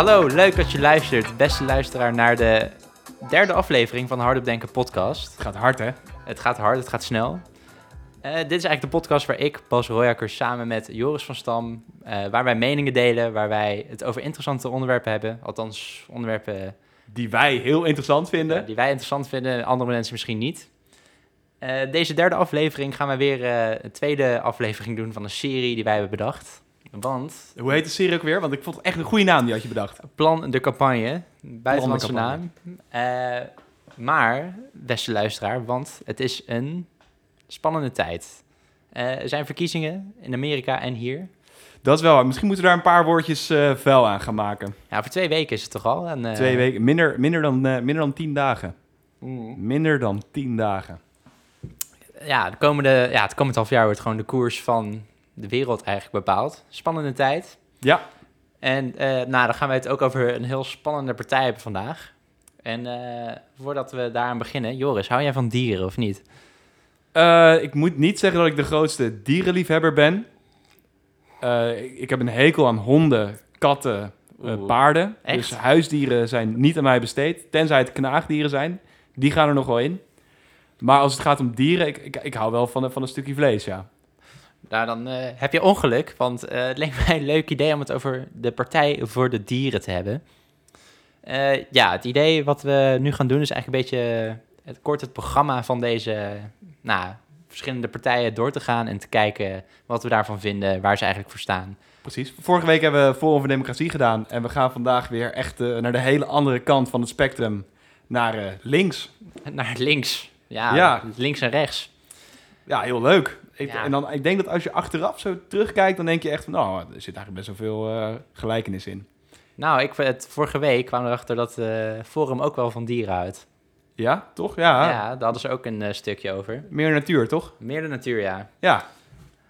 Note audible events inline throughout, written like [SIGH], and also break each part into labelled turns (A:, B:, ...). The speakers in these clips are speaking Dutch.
A: Hallo, leuk dat je luistert, beste luisteraar, naar de derde aflevering van de Hardop Denken podcast.
B: Het gaat hard, hè?
A: Het gaat hard, het gaat snel. Eh, dit is eigenlijk de podcast waar ik, Bas Royakkers, samen met Joris van Stam, eh, waar wij meningen delen, waar wij het over interessante onderwerpen hebben. Althans, onderwerpen
B: Die wij heel interessant vinden.
A: eh, die wij interessant vinden, andere mensen misschien niet. Eh, deze derde aflevering gaan we weer eh, een tweede aflevering doen van een serie die wij hebben bedacht. Want
B: Hoe heet de serie ook weer? Want ik vond het echt een goede naam die had je bedacht.
A: Plan de campagne, buitenlandse naam. Eh, maar, beste luisteraar, want het is een spannende tijd. Eh, er zijn verkiezingen in Amerika en hier.
B: Dat is wel waar. Misschien moeten we daar een paar woordjes eh vuil aan gaan maken.
A: Ja, over twee weken is het toch al? En,
B: Twee weken. Minder, minder, dan, minder dan tien dagen.
A: mm,
B: Minder dan tien dagen.
A: Ja, de komende, ja, het komend half jaar wordt gewoon de koers van de wereld eigenlijk bepaald. Spannende tijd.
B: Ja,
A: En eh, nou, dan gaan we het ook over een heel spannende partij hebben vandaag. En eh, voordat we daaraan beginnen, Joris, hou jij van dieren of niet?
B: Eh, ik moet niet zeggen dat ik de grootste dierenliefhebber ben. Ik, ik heb een hekel aan honden, katten, paarden.
A: Echt?
B: Dus huisdieren zijn niet aan mij besteed. Tenzij het knaagdieren zijn. Die gaan er nog wel in. Maar als het gaat om dieren, ik, ik, ik hou wel van, van een stukje vlees, ja.
A: Nou, dan eh, heb je ongeluk, want eh, het leek mij een leuk idee om het over de Partij voor de Dieren te hebben. Eh, ja, het idee wat we nu gaan doen is eigenlijk een beetje het, kort het programma van deze nou, verschillende partijen door te gaan en te kijken wat we daarvan vinden, waar ze eigenlijk voor staan.
B: Precies. Vorige week hebben we Forum voor Democratie gedaan. En we gaan vandaag weer echt naar de hele andere kant van het spectrum. Naar eh, links. [LAUGHS]
A: Naar links. Ja,
B: Ja.
A: links en rechts.
B: Ja, heel leuk. Ik,
A: Ja.
B: En dan, ik denk dat als je achteraf zo terugkijkt, dan denk je echt van... Nou, er zit eigenlijk best wel veel eh, gelijkenis in.
A: Nou, ik, het, vorige week kwam erachter dat eh Forum ook wel van dieren houdt.
B: Ja, toch? Ja.
A: Ja, daar hadden ze ook een eh, stukje over.
B: Meer natuur, toch?
A: Meer de natuur, ja.
B: Ja.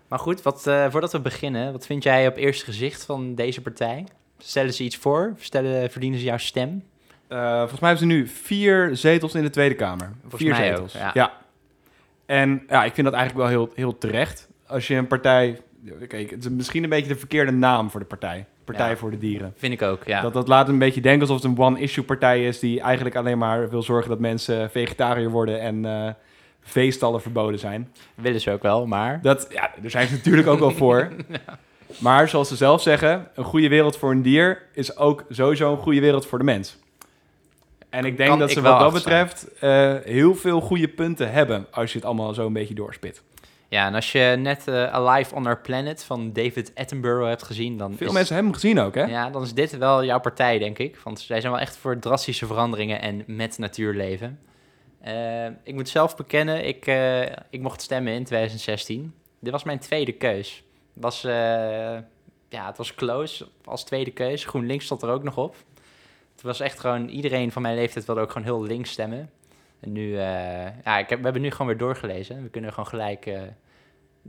A: Maar goed, wat, voordat we beginnen, wat vind jij op eerste gezicht van deze partij? Stellen ze iets voor? Stellen, verdienen ze jouw stem?
B: Volgens mij hebben ze nu vier zetels in de Tweede Kamer.
A: Volgens
B: vier
A: mij
B: zetels.
A: ook, ja.
B: En ja, ik vind dat eigenlijk wel heel, heel terecht. Als je een partij... Kijk, het is misschien een beetje de verkeerde naam voor de partij. Partij
A: Ja.
B: voor de Dieren.
A: Vind ik ook, ja.
B: Dat, dat laat een beetje denken alsof het een one-issue partij is... die eigenlijk alleen maar wil zorgen dat mensen vegetariër worden... en eh, veestallen verboden zijn.
A: Willen ze ook wel, maar...
B: Dat, ja, daar zijn ze natuurlijk ook wel voor. [LAUGHS] Maar zoals ze zelf zeggen... een goede wereld voor een dier... is ook sowieso een goede wereld voor de mens. En ik denk dat ze
A: wel
B: wat dat betreft... eh, heel veel goede punten hebben... als je het allemaal zo een beetje doorspit.
A: Ja, en als je net eh, Alive on Our Planet van David Attenborough hebt gezien, dan
B: Veel
A: is,
B: mensen hebben hem gezien ook, hè?
A: ja, dan is dit wel jouw partij, denk ik. Want zij zijn wel echt voor drastische veranderingen en met natuur leven. Eh, ik moet zelf bekennen, ik, ik mocht stemmen in 2016. Dit was mijn tweede keus. Was, ja, het was close als tweede keus. GroenLinks stond er ook nog op. Het was echt gewoon, iedereen van mijn leeftijd wilde ook gewoon heel links stemmen. En nu, eh, ja, ik heb, we hebben nu gewoon weer doorgelezen. We kunnen gewoon gelijk eh,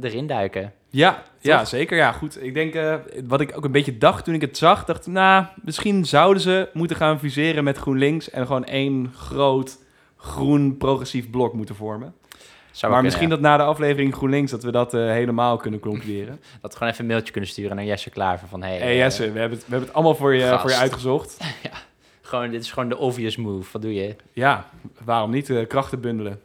A: erin duiken.
B: Ja, ja, zeker. Ja, goed. Ik denk, eh, wat ik ook een beetje dacht toen ik het zag, dacht ik, nou, misschien zouden ze moeten gaan fuseren met GroenLinks en gewoon één groot groen progressief blok moeten vormen.
A: Zou
B: maar misschien dat na de aflevering GroenLinks dat we dat helemaal kunnen concluderen.
A: ja. [LAUGHS] dat we gewoon even een mailtje kunnen sturen naar Jesse Klaver van... Hey,
B: hey, Jesse, we hebben, het, we hebben het allemaal voor je,
A: Gast.
B: voor je uitgezocht. [LAUGHS]
A: gewoon, dit is gewoon de obvious move. Wat doe je?
B: Ja, waarom niet eh, krachten bundelen?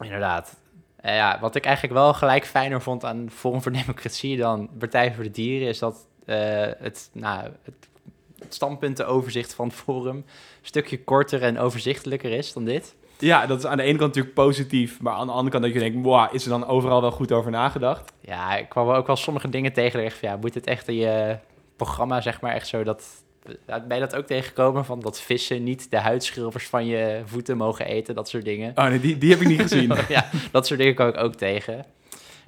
A: Inderdaad. Eh, ja, wat ik eigenlijk wel gelijk fijner vond aan Forum voor Democratie dan Partij voor de Dieren, is dat eh, het, nou, het, het standpuntenoverzicht van het Forum een stukje korter en overzichtelijker is dan dit.
B: Ja, dat is aan de ene kant natuurlijk positief, maar aan de andere kant dat je denkt, wow, is er dan overal wel goed over nagedacht?
A: Ja, ik kwam ook wel sommige dingen tegen. echt van, ja, moet het echt in je programma, zeg maar, echt zo dat... Ben je dat ook tegengekomen, van dat vissen niet de huidschilfers van je voeten mogen eten, dat soort dingen?
B: Oh nee, die, die heb ik niet [LAUGHS] gezien.
A: ja, dat soort dingen kwam ik ook tegen.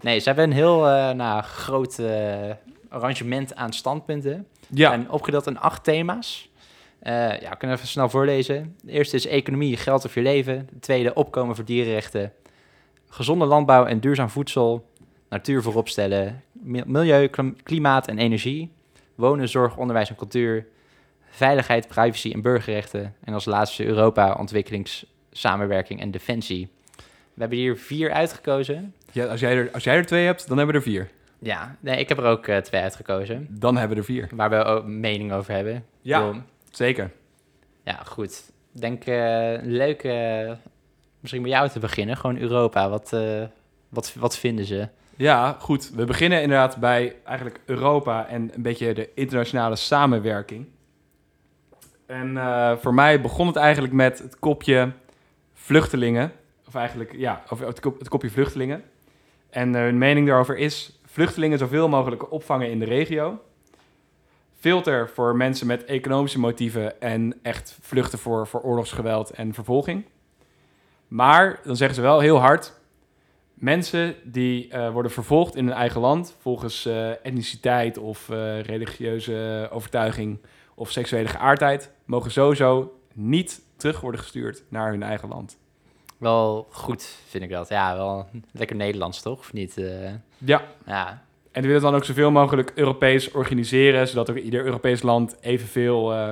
A: Nee, ze hebben een heel eh, nou, groot eh, arrangement aan standpunten.
B: Ja,
A: En opgedeeld in acht thema's. Eh, ja, we kunnen even snel voorlezen. De eerste is economie, geld of je leven. De tweede, opkomen voor dierenrechten. Gezonde landbouw en duurzaam voedsel. Natuur voorop stellen. mi- Milieu, klim- klimaat en energie. Wonen, zorg, onderwijs en cultuur. Veiligheid, privacy en burgerrechten. En als laatste Europa, ontwikkelingssamenwerking en defensie. We hebben hier vier uitgekozen.
B: ja als, jij er, als jij er twee hebt, dan hebben we er vier.
A: Ja, nee, ik heb er ook eh, twee uitgekozen.
B: Dan hebben we er vier.
A: Waar we ook mening over hebben.
B: Ja. Zeker.
A: Ja, goed. Ik denk eh leuk, eh, misschien bij jou te beginnen. Gewoon Europa. Wat, wat, wat vinden ze?
B: Ja, goed. We beginnen inderdaad bij eigenlijk Europa en een beetje de internationale samenwerking. En eh, voor mij begon het eigenlijk met het kopje vluchtelingen. Of eigenlijk, ja, of het, kop- het kopje vluchtelingen. En eh, hun mening daarover is vluchtelingen zoveel mogelijk opvangen in de regio. Filter voor mensen met economische motieven en echt vluchten voor, oorlogsgeweld en vervolging. Maar dan zeggen ze wel heel hard: mensen die eh, worden vervolgd in hun eigen land volgens etniciteit of religieuze overtuiging of seksuele geaardheid, mogen sowieso niet terug worden gestuurd naar hun eigen land.
A: Wel goed, vind ik dat. Ja, wel lekker Nederlands, toch? Of niet? Eh,
B: Ja,
A: ja,
B: en die willen dan ook zoveel mogelijk Europees organiseren, zodat ook ieder Europees land evenveel eh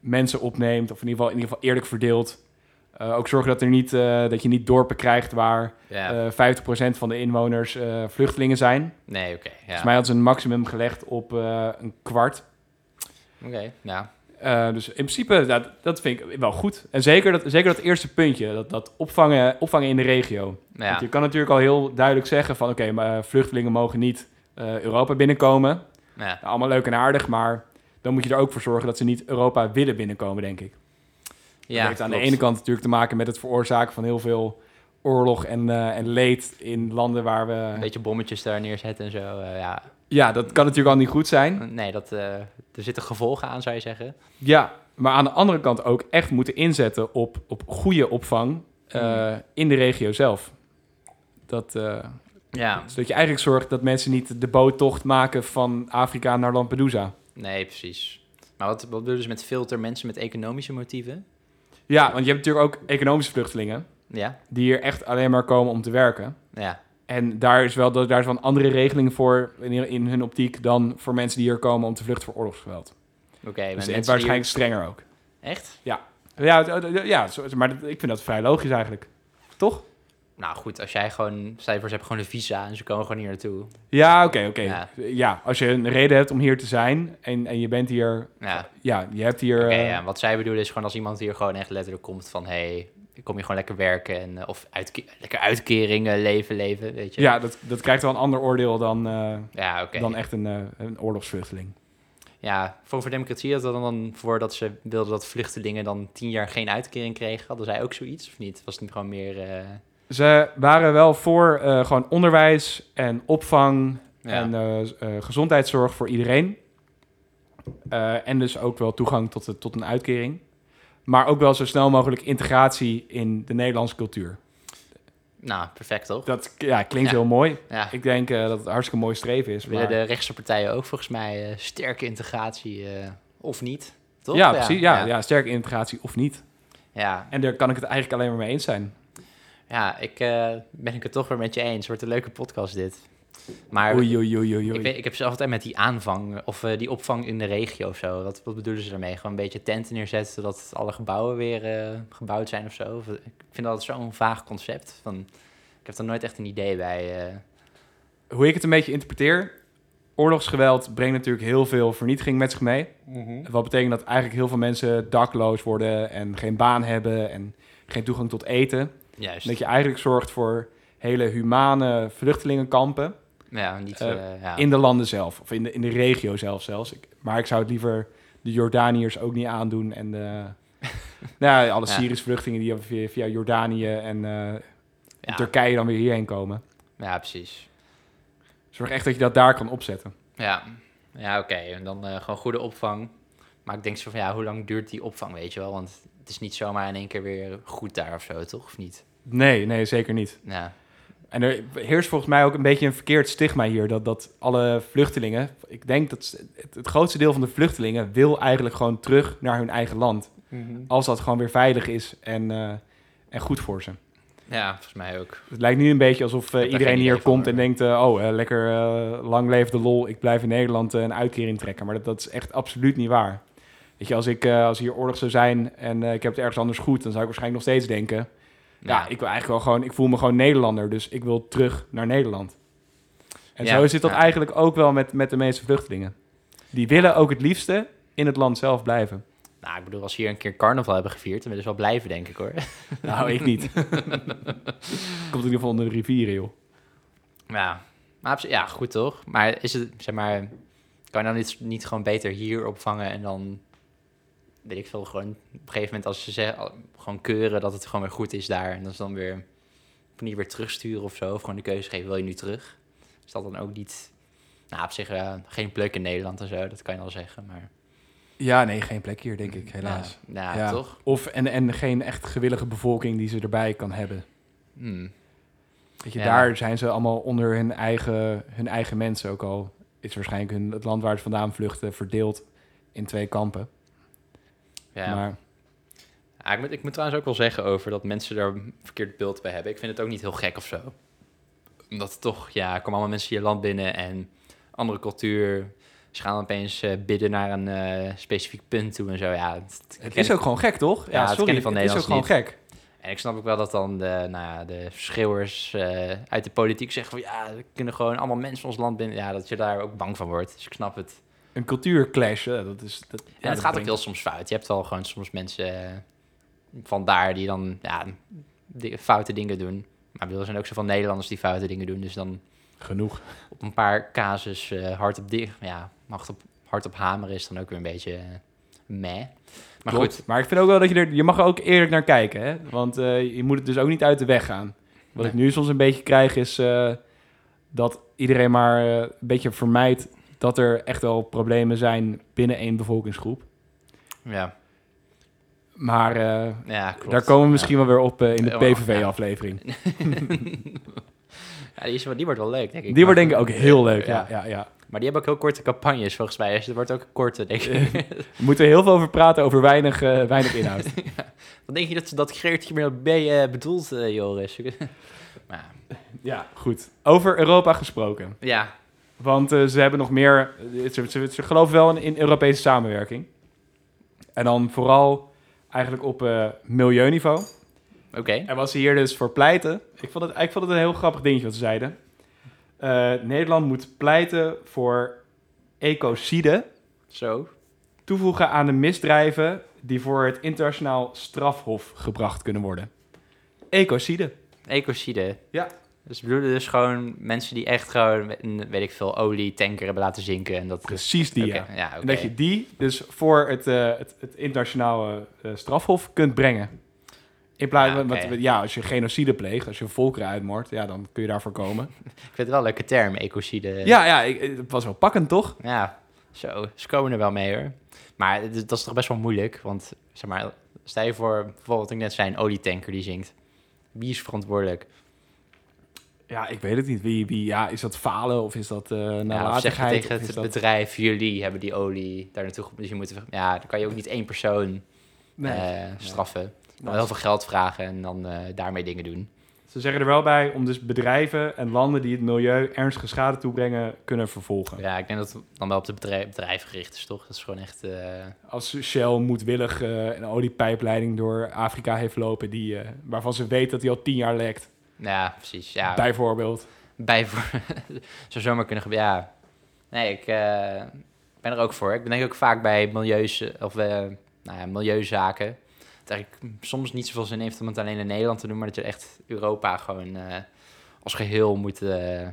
B: mensen opneemt, of in ieder geval, in ieder geval eerlijk verdeelt. Eh, ook zorgen dat, er niet, dat je niet dorpen krijgt waar
A: ja.
B: eh 50% van de inwoners vluchtelingen zijn.
A: nee, oké. ja.
B: Volgens mij hadden ze een maximum gelegd op een kwart.
A: Oké, ja.
B: Eh, dus in principe, dat, dat vind ik wel goed. En zeker dat, zeker dat eerste puntje, dat, dat opvangen, opvangen in de regio.
A: Ja.
B: Want je kan natuurlijk al heel duidelijk zeggen van... oké, maar vluchtelingen mogen niet eh, Europa binnenkomen.
A: ja.
B: Nou, allemaal leuk en aardig, maar dan moet je er ook voor zorgen... dat ze niet Europa willen binnenkomen, denk ik.
A: ja
B: dat heeft aan de ene kant natuurlijk te maken met het veroorzaken van heel veel oorlog en, eh, en leed... in landen waar we...
A: Een beetje bommetjes daar neerzetten en zo. eh, ja.
B: Ja, dat kan natuurlijk al niet goed zijn.
A: Nee, dat, eh, er zitten gevolgen aan, zou je zeggen.
B: Ja, maar aan de andere kant ook echt moeten inzetten op, op goede opvang eh,
A: Hmm.
B: in de regio zelf. Dat, eh,
A: Ja,
B: zodat je eigenlijk zorgt dat mensen niet de boottocht maken van Afrika naar Lampedusa.
A: nee, precies. Maar wat, wat bedoelen ze met filter mensen met economische motieven?
B: Ja, want je hebt natuurlijk ook economische vluchtelingen
A: Ja,
B: die hier echt alleen maar komen om te werken.
A: ja,
B: En daar is wel, daar is wel een andere regeling voor in, in hun optiek dan voor mensen die hier komen om te vluchten voor oorlogsgeweld.
A: oké. maar
B: Dus
A: die-
B: waarschijnlijk strenger ook.
A: Echt?
B: Ja, ja zo- maar ik vind dat vrij logisch eigenlijk. Toch?
A: Nou goed, als jij gewoon... Ze hebben gewoon een visa en ze komen gewoon hier naartoe.
B: Ja, oké, oké.
A: Ja.
B: Ja. als je een reden hebt om hier te zijn en, en je bent hier...
A: Ja,
B: Ja, je hebt hier...
A: oké.
B: eh,
A: ja. Wat zij bedoelen is gewoon als iemand hier gewoon echt letterlijk komt van... hey, kom hier gewoon lekker werken en, eh, of uitke- lekker uitkeringen, leven, leven, weet je.
B: ja, dat, dat krijgt wel een ander oordeel dan, eh,
A: Ja, oké.
B: dan echt een, eh, een oorlogsvluchteling.
A: Ja, Forum voor Democratie had er dan voor dat ze wilden dat vluchtelingen dan tien jaar geen uitkering kregen. Hadden zij ook zoiets of niet? Was het niet gewoon meer... eh,
B: Ze waren wel voor eh, gewoon onderwijs en opvang
A: ja.
B: en eh, eh, gezondheidszorg voor iedereen. Eh, en dus ook wel toegang tot, de, tot een uitkering. Maar ook wel zo snel mogelijk integratie in de Nederlandse cultuur.
A: Nou, perfect toch?
B: Dat ja, klinkt
A: Ja.
B: heel mooi.
A: Ja.
B: Ik denk eh, dat het hartstikke mooi streven is.
A: Willen
B: maar-
A: de rechtse partijen ook volgens mij eh, sterke integratie eh, of niet? Toch?
B: Ja, precies. Ja, ja.
A: ja.
B: sterke integratie of niet.
A: Ja,
B: En daar kan ik het eigenlijk alleen maar mee eens zijn.
A: ja ik ben ik het toch weer met je eens. Wordt een leuke podcast dit. Maar
B: Oei, oei, oei, oei.
A: ik, weet, ik heb zelf altijd met die aanvang of eh, die opvang in de regio of zo. Wat, wat bedoelen ze daarmee? Gewoon een beetje tenten neerzetten zodat alle gebouwen weer eh, gebouwd zijn of zo? Of, eh, ik vind dat zo'n vaag concept. Van, ik heb er nooit echt een idee bij. eh.
B: Hoe ik het een beetje interpreteer... Oorlogsgeweld brengt natuurlijk heel veel vernietiging met zich mee. Wat betekent dat eigenlijk heel veel mensen dakloos worden... en geen baan hebben en geen toegang tot eten.
A: Juist.
B: Dat je eigenlijk zorgt voor hele humane vluchtelingenkampen...
A: Ja, niet...
B: Eh,
A: eh, ja.
B: in de landen zelf. Of in de, in de regio zelf zelfs. Ik, maar ik zou het liever de Jordaniërs ook niet aandoen. En de, [LAUGHS] nou, ja, alle. Syrische vluchtelingen die via, via Jordanië en eh. Turkije dan weer hierheen komen.
A: ja, precies.
B: Zorg echt dat je dat daar kan opzetten.
A: Ja, ja oké. En dan gewoon goede opvang. Maar ik denk zo van, ja, hoe lang duurt die opvang, weet je wel? Want het is niet zomaar in één keer weer goed daar of zo, toch? Of niet?
B: Nee, nee, zeker niet.
A: Ja,
B: En er heerst volgens mij ook een beetje een verkeerd stigma hier. Dat, dat alle vluchtelingen, ik denk dat het, het grootste deel van de vluchtelingen wil eigenlijk gewoon terug naar hun eigen land. Als dat gewoon weer veilig is en, eh, en goed voor ze.
A: ja volgens mij ook.
B: Het lijkt nu een beetje alsof eh,
A: er
B: iedereen hier
A: van,
B: komt en denkt... eh, oh, lekker lang leef de lol, ik blijf in Nederland een uitkering trekken. Maar dat, dat is echt absoluut niet waar. Weet je, als, ik, als hier oorlog zou zijn en ik heb het ergens anders goed... dan zou ik waarschijnlijk nog steeds denken... Ja, ik wil eigenlijk wel gewoon... Ik voel me gewoon Nederlander, dus ik wil terug naar Nederland. En
A: Ja,
B: zo zit dat
A: ja.
B: eigenlijk ook wel met, met de meeste vluchtelingen. Die willen ook het liefste in het land zelf blijven.
A: Nou, ik bedoel, als we hier een keer carnaval hebben gevierd, dan willen ze wel blijven, denk ik hoor. [LAUGHS]
B: Nou, ik niet. [LAUGHS] Komt in ieder geval onder de rivieren, joh.
A: Ja, maar ja, goed toch? Maar is het, zeg maar, kan je dan niet, niet gewoon beter hier opvangen en dan, weet ik veel, gewoon op een gegeven moment als ze zeggen, gewoon keuren dat het gewoon weer goed is daar en dat is dan weer, niet weer terugsturen of zo, of gewoon de keuze geven, wil je nu terug? Is dat dan ook niet, nou op zich eh, geen plek in Nederland en zo, dat kan je wel zeggen, maar...
B: Ja, nee, geen plek hier, denk ik, helaas.
A: Ja, nou,
B: Ja.
A: toch?
B: Of, en, en geen echt gewillige bevolking die ze erbij kan hebben.
A: Hmm.
B: Weet je,
A: Ja.
B: daar zijn ze allemaal onder hun eigen, hun eigen mensen ook al. Is waarschijnlijk hun, het land waar ze vandaan vluchten verdeeld in twee kampen.
A: Ja.
B: Maar
A: Ja, ik, moet, ik moet trouwens ook wel zeggen over dat mensen daar een verkeerd beeld bij hebben. Ik vind het ook niet heel gek of zo. Omdat het toch, ja, komen allemaal mensen je land binnen en andere cultuur. Ze gaan opeens eh, bidden naar een eh, specifiek punt toe en zo. Ja, het,
B: het is ook gewoon gek, toch?
A: Ja, het
B: sorry,
A: kennen van
B: het is ook gewoon gek.
A: En ik snap ook wel dat dan de, nou ja, de schreeuwers eh, uit de politiek zeggen van... ja, er kunnen gewoon allemaal mensen ons land binnen. Ja, dat je daar ook bang van wordt. Dus ik snap het.
B: Een cultuurclash, hè, dat is... Dat,
A: En
B: ja,
A: het
B: dat
A: gaat ook heel soms fout. Je hebt wel gewoon soms mensen eh, van daar die dan ja, di- foute dingen doen. Maar er zijn ook zoveel Nederlanders die foute dingen doen. Dus dan
B: Genoeg.
A: op een paar casus eh, hard op dicht, ja, hard op, hard op hameren is dan ook weer een beetje eh, meh. Maar
B: Klopt.
A: goed,
B: Maar ik vind ook wel dat je er... Je mag er ook eerlijk naar kijken, hè. Want je moet het dus ook niet uit de weg gaan. Wat
A: Nee.
B: ik nu soms een beetje krijg is... dat iedereen maar een beetje vermijdt... dat er echt wel problemen zijn binnen één bevolkingsgroep.
A: ja,
B: Maar eh,
A: ja klopt.
B: daar komen we
A: Ja.
B: misschien wel weer op eh, in de PVV-aflevering.
A: ja, [LAUGHS] die, wordt wel leuk, denk ik.
B: Die wordt denk ik ook heel leuk, ja. ja, ja.
A: Maar die hebben ook heel korte campagnes, volgens mij. Dus het wordt ook korte, denk ik. [LAUGHS]
B: We moeten heel veel over praten, over weinig, eh, weinig [LAUGHS] inhoud.
A: Dan denk je dat, dat Geert hiermee B eh, bedoelt, Joris. maar
B: ja, goed. Over Europa gesproken.
A: ja,
B: Want eh, ze hebben nog meer... eh, Ze, ze, ze geloven wel in, in Europese samenwerking. En dan vooral eigenlijk op eh, milieuniveau.
A: oké.
B: En wat ze hier dus voor pleiten... Ik vond het, ik vond het een heel grappig dingetje wat ze zeiden. Nederland moet pleiten voor ecocide...
A: Zo.
B: toevoegen aan de misdrijven die voor het internationaal strafhof gebracht kunnen worden. Ecocide.
A: Ecocide.
B: Ja.
A: Dus bedoelen dus gewoon mensen die echt gewoon, weet ik veel, olietanker hebben laten zinken. En dat
B: Precies die, ja.
A: ja.
B: En dat je die dus voor het, eh, het, het internationale eh, strafhof kunt brengen. In plaats
A: Ja,
B: van,
A: oké.
B: want, ja, als je genocide pleegt, als je volkeren uitmoordt, ja, dan kun je daarvoor komen. [LAUGHS]
A: Ik vind het wel een leuke term, ecocide.
B: ja, ja, ik, het was wel pakkend, toch?
A: Ja, zo. Ze komen er wel mee hoor. Maar dat is toch best wel moeilijk. Want zeg maar, stel je voor, bijvoorbeeld wat ik net zei, een olietanker die zinkt. Wie is verantwoordelijk?
B: Ja, ik weet het niet. Wie, wie, ja, is dat falen of is dat
A: Ja, je
B: nalatigheid?
A: tegen
B: of is
A: het
B: dat-
A: bedrijf, jullie hebben die olie daar naartoe Dus je moet, ja, dan kan je ook niet één persoon
B: Nee.
A: eh, straffen. Je kan heel veel geld vragen en dan eh, daarmee dingen doen.
B: Ze zeggen er wel bij om dus bedrijven en landen die het milieu ernstige schade toebrengen, kunnen vervolgen.
A: Ja, ik denk dat het dan wel op de bedrijf, bedrijf gericht is, toch? Dat is gewoon echt...
B: Als Shell moedwillig eh, een oliepijpleiding door Afrika heeft lopen, die, waarvan ze weet dat die al tien jaar lekt,
A: ja, precies. Ja,
B: bijvoorbeeld.
A: bij voor... [LAUGHS] zou zomaar kunnen gebeuren. Ja. Nee, ik eh, ben er ook voor. Ik ben denk ook vaak bij milieus, of, eh, nou ja, milieuzaken. Dat eigenlijk soms niet zoveel zin heeft om het alleen in Nederland te doen, maar dat je echt Europa gewoon eh, als geheel moet eh,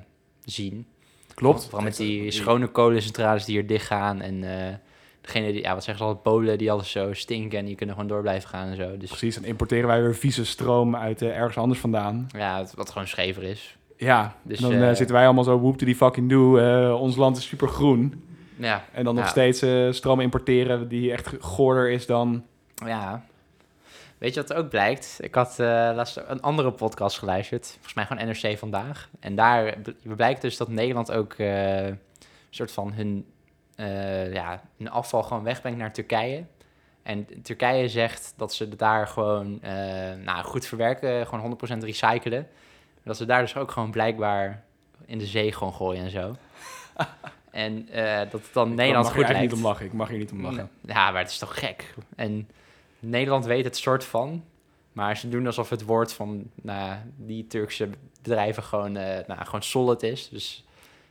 A: zien.
B: Klopt.
A: Vooral met die schone kolencentrales die hier dicht gaan en eh degene die, ja, wat zeggen ze al, Polen die alles zo stinken en die kunnen gewoon door blijven gaan en zo. Dus
B: Precies, dan importeren wij weer vieze stroom uit eh, ergens anders vandaan.
A: ja, wat gewoon schever is.
B: Ja,
A: Dus,
B: dan
A: eh,
B: eh, zitten wij allemaal zo whoop die fucking do. ons land is super groen.
A: Ja,
B: En dan nog
A: Ja.
B: steeds stroom importeren die echt goorder is dan...
A: Ja. Weet je wat ook blijkt? Ik had laatst een andere podcast geluisterd. Volgens mij gewoon NRC Vandaag. En daar bl- blijkt dus dat Nederland ook een soort van hun, eh, ja, hun afval gewoon wegbrengt naar Turkije. En Turkije zegt dat ze daar gewoon eh, nou, goed verwerken, gewoon 100% recyclen. Dat ze daar dus ook gewoon blijkbaar in de zee gewoon gooien en zo. [LAUGHS] en eh, dat het dan Nederland
B: mag
A: goed lijkt.
B: niet om lachen. Ik mag hier niet om lachen.
A: Ja, maar het is toch gek. En Nederland weet het soort van. Maar ze doen alsof het woord van nou, die Turkse bedrijven gewoon, nou, gewoon solid is. Dus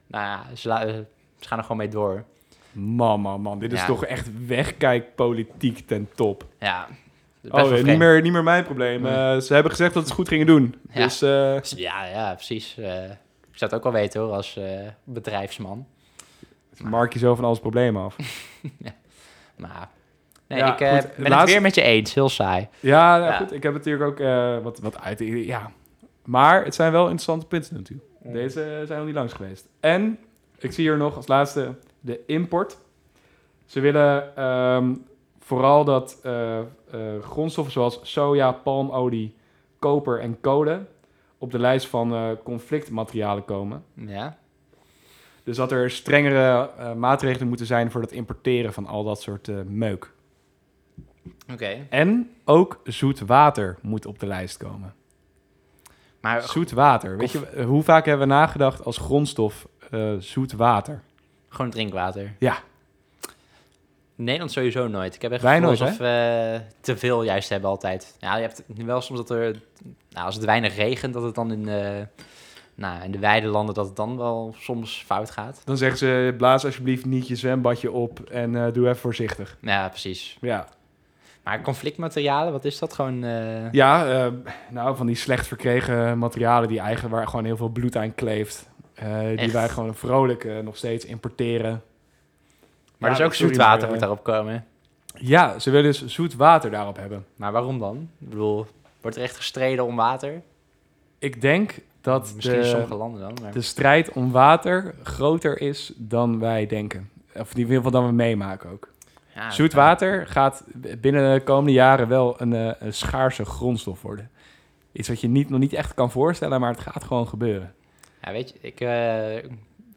A: nou, ja, ze, ze gaan er gewoon mee door.
B: Man, man, man. Dit is
A: Ja.
B: toch echt wegkijkpolitiek ten top.
A: Ja.
B: Oh, niet meer, niet meer mijn probleem. Eh, ze hebben gezegd dat ze het goed gingen doen.
A: Ja.
B: Dus eh,
A: Ja, ja, precies. Eh, ik zou het ook wel weten hoor, als bedrijfsman.
B: mark je zo van alles problemen af. [LAUGHS]
A: Maar nee,
B: Ja,
A: ik
B: goed,
A: ben het weer met je eens. Heel saai.
B: Ja, nou
A: Ja.
B: goed. Ik heb natuurlijk ook wat, wat uit. Ja. Maar het zijn wel interessante punten natuurlijk. Deze zijn nog niet langs geweest. En ik zie hier nog als laatste de import. Ze willen ehm, vooral dat eh, eh, grondstoffen zoals soja, palmolie, koper en kolen op de lijst van eh, conflictmaterialen komen.
A: Ja,
B: Dus dat er strengere maatregelen moeten zijn voor het importeren van al dat soort meuk.
A: oké.
B: En ook zoet water moet op de lijst komen.
A: Maar
B: Zoet water. Weet je, hoe vaak hebben we nagedacht als grondstof zoet water?
A: Gewoon drinkwater.
B: Ja.
A: Nederland sowieso nooit. Ik heb echt
B: nooit,
A: gevoel alsof we te veel juist hebben altijd. Ja, je hebt nu wel soms dat er, nou, als het weinig regent, dat het dan in de, nou, in de weilanden dat het dan wel soms fout gaat.
B: Dan zeggen ze, blaas alsjeblieft niet je zwembadje op en eh, doe even voorzichtig.
A: Ja, precies.
B: Ja,
A: Maar conflictmaterialen, wat is dat gewoon? eh,
B: ja eh, nou, van die slecht verkregen materialen die eigenlijk waar gewoon heel veel bloed aan kleeft. Eh, die wij gewoon vrolijk eh, nog steeds importeren.
A: Maar
B: Ja,
A: dus ook zoet water moet
B: eh,
A: daarop komen.
B: Ja, ze willen dus zoet water daarop hebben.
A: Maar waarom dan? Ik bedoel, wordt er echt gestreden om water?
B: Ik denk dat
A: Misschien
B: de,
A: sommige landen dan. Maar...
B: de strijd om water groter is dan wij denken. Of in ieder geval dan we meemaken ook.
A: Ja,
B: Zoet
A: ja.
B: water gaat binnen de komende jaren wel een, een schaarse grondstof worden. Iets wat je niet, nog niet echt kan voorstellen, maar het gaat gewoon gebeuren.
A: Ja, weet je, ik, eh,